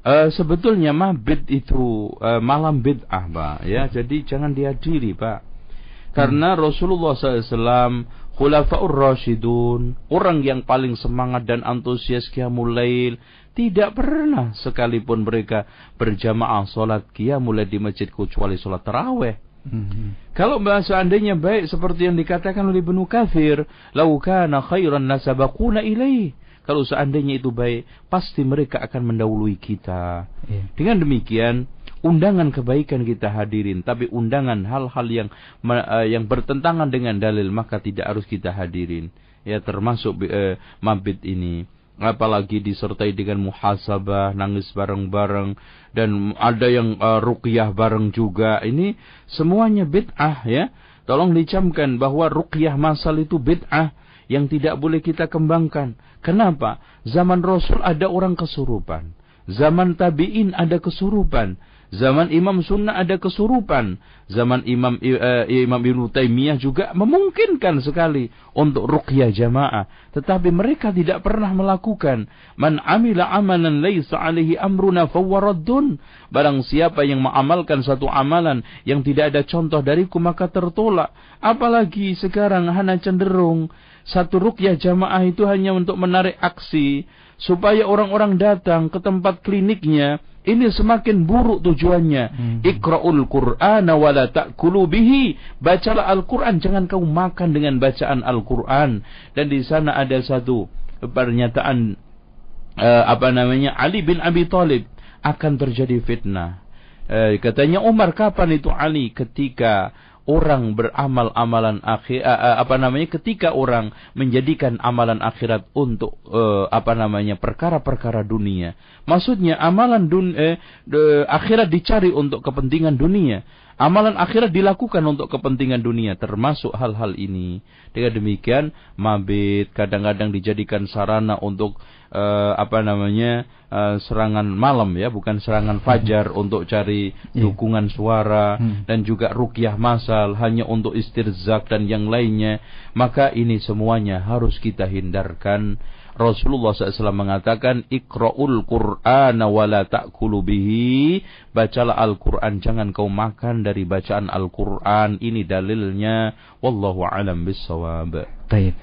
Uh, sebetulnya mabit itu uh, malam bid'ah Pak ya, jadi jangan dihadiri Pak. Karena hmm. Rasulullah SAW Khulafaur Rashidun Orang yang paling semangat dan antusias Qiyamul Lail Tidak pernah sekalipun mereka berjamaah sholat Qiyamul Lail di masjid kecuali sholat taraweh Hmm. Kalau bahasa seandainya baik seperti yang dikatakan oleh Ibnu Kathir, "Lau kana khairan nasabaquna ilaih." Kalau seandainya itu baik, pasti mereka akan mendahului kita. Yeah. Dengan demikian, undangan kebaikan kita hadirin, tapi undangan hal-hal yang uh, yang bertentangan dengan dalil maka tidak harus kita hadirin. Ya termasuk uh, mabit ini apalagi disertai dengan muhasabah, nangis bareng-bareng dan ada yang uh, ruqyah bareng juga. Ini semuanya bid'ah ya. Tolong dicamkan bahwa ruqyah masal itu bid'ah yang tidak boleh kita kembangkan. Kenapa? Zaman Rasul ada orang kesurupan. Zaman tabi'in ada kesurupan. Zaman Imam Sunnah ada kesurupan. Zaman Imam uh, Imam Ibnu Taimiyah juga memungkinkan sekali untuk ruqyah jamaah, tetapi mereka tidak pernah melakukan. Man amila amalan laisa alaihi amruna fawwaraddun. Barang siapa yang mengamalkan satu amalan yang tidak ada contoh dariku maka tertolak. Apalagi sekarang hanya cenderung satu ruqyah jamaah itu hanya untuk menarik aksi supaya orang-orang datang ke tempat kliniknya ini semakin buruk tujuannya. Hmm. Iqra'ul Qur'ana wa la ta'kulu bihi. Bacalah Al-Qur'an, jangan kau makan dengan bacaan Al-Qur'an. Dan di sana ada satu pernyataan uh, apa namanya Ali bin Abi Thalib akan terjadi fitnah. Uh, katanya Umar kapan itu Ali ketika orang beramal amalan akhir uh, apa namanya ketika orang menjadikan amalan akhirat untuk uh, apa namanya perkara-perkara dunia. Maksudnya amalan dun eh, de, akhirat dicari untuk kepentingan dunia amalan akhirat dilakukan untuk kepentingan dunia termasuk hal-hal ini dengan demikian mabit kadang-kadang dijadikan sarana untuk uh, apa namanya uh, serangan malam ya, bukan serangan fajar hmm. untuk cari iya. dukungan suara hmm. dan juga rukyah masal hanya untuk istirzak dan yang lainnya, maka ini semuanya harus kita hindarkan Rasulullah SAW mengatakan ikra'ul Qur'ana wa la ta'kulu bihi. Bacalah Al-Qur'an jangan kau makan dari bacaan Al-Qur'an. Ini dalilnya wallahu alam bisawab. Baik.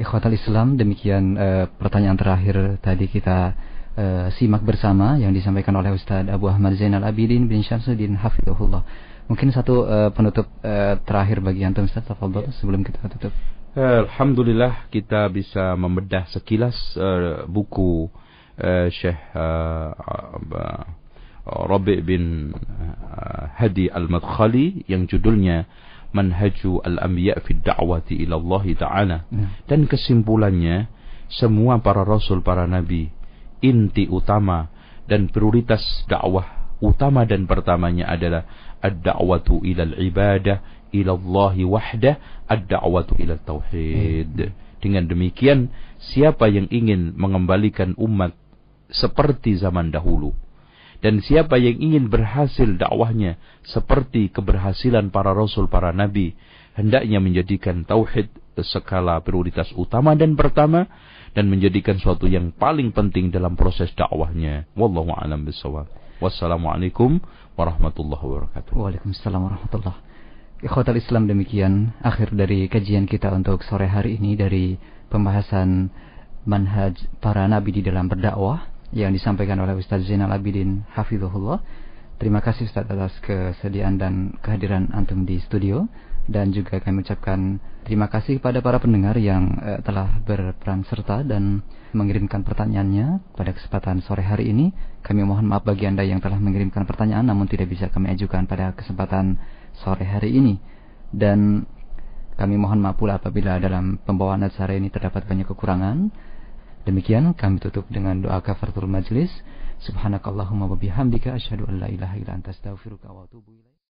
Ikhwatal Islam demikian uh, pertanyaan terakhir tadi kita uh, simak bersama yang disampaikan oleh Ustaz Abu Ahmad Zainal Abidin bin Syamsuddin Hafizahullah. Mungkin satu uh, penutup uh, terakhir bagi antum Ustaz Tafadhol ya. sebelum kita tutup. Alhamdulillah kita bisa membedah sekilas uh, buku uh, Syekh uh, uh, Rabi' bin uh, Hadi Al-Madkhali yang judulnya Manhaju Al-Anbiya fi Da'wati ila Allah Ta'ala. Ya. Dan kesimpulannya semua para rasul, para nabi inti utama dan prioritas dakwah utama dan pertamanya adalah ad-da'watu ilal ibadah ilallahi wahdah ad-da'watu ilal tauhid. Hmm. Dengan demikian, siapa yang ingin mengembalikan umat seperti zaman dahulu dan siapa yang ingin berhasil dakwahnya seperti keberhasilan para rasul para nabi hendaknya menjadikan tauhid skala prioritas utama dan pertama dan menjadikan suatu yang paling penting dalam proses dakwahnya wallahu alam bisawab wassalamualaikum warahmatullahi wabarakatuh waalaikumsalam warahmatullahi Ikhwatal Islam demikian akhir dari kajian kita untuk sore hari ini dari pembahasan manhaj para nabi di dalam berdakwah yang disampaikan oleh Ustaz Zainal Abidin Hafizullah. Terima kasih Ustaz atas kesediaan dan kehadiran antum di studio dan juga kami ucapkan terima kasih kepada para pendengar yang uh, telah berperan serta dan mengirimkan pertanyaannya pada kesempatan sore hari ini. Kami mohon maaf bagi Anda yang telah mengirimkan pertanyaan namun tidak bisa kami ajukan pada kesempatan sore hari ini dan kami mohon maaf pula apabila dalam pembawaan acara ini terdapat banyak kekurangan. Demikian kami tutup dengan doa kafaratul majlis. Subhanakallahumma wa bihamdika asyhadu an la ilaha illa anta astaghfiruka wa atubu.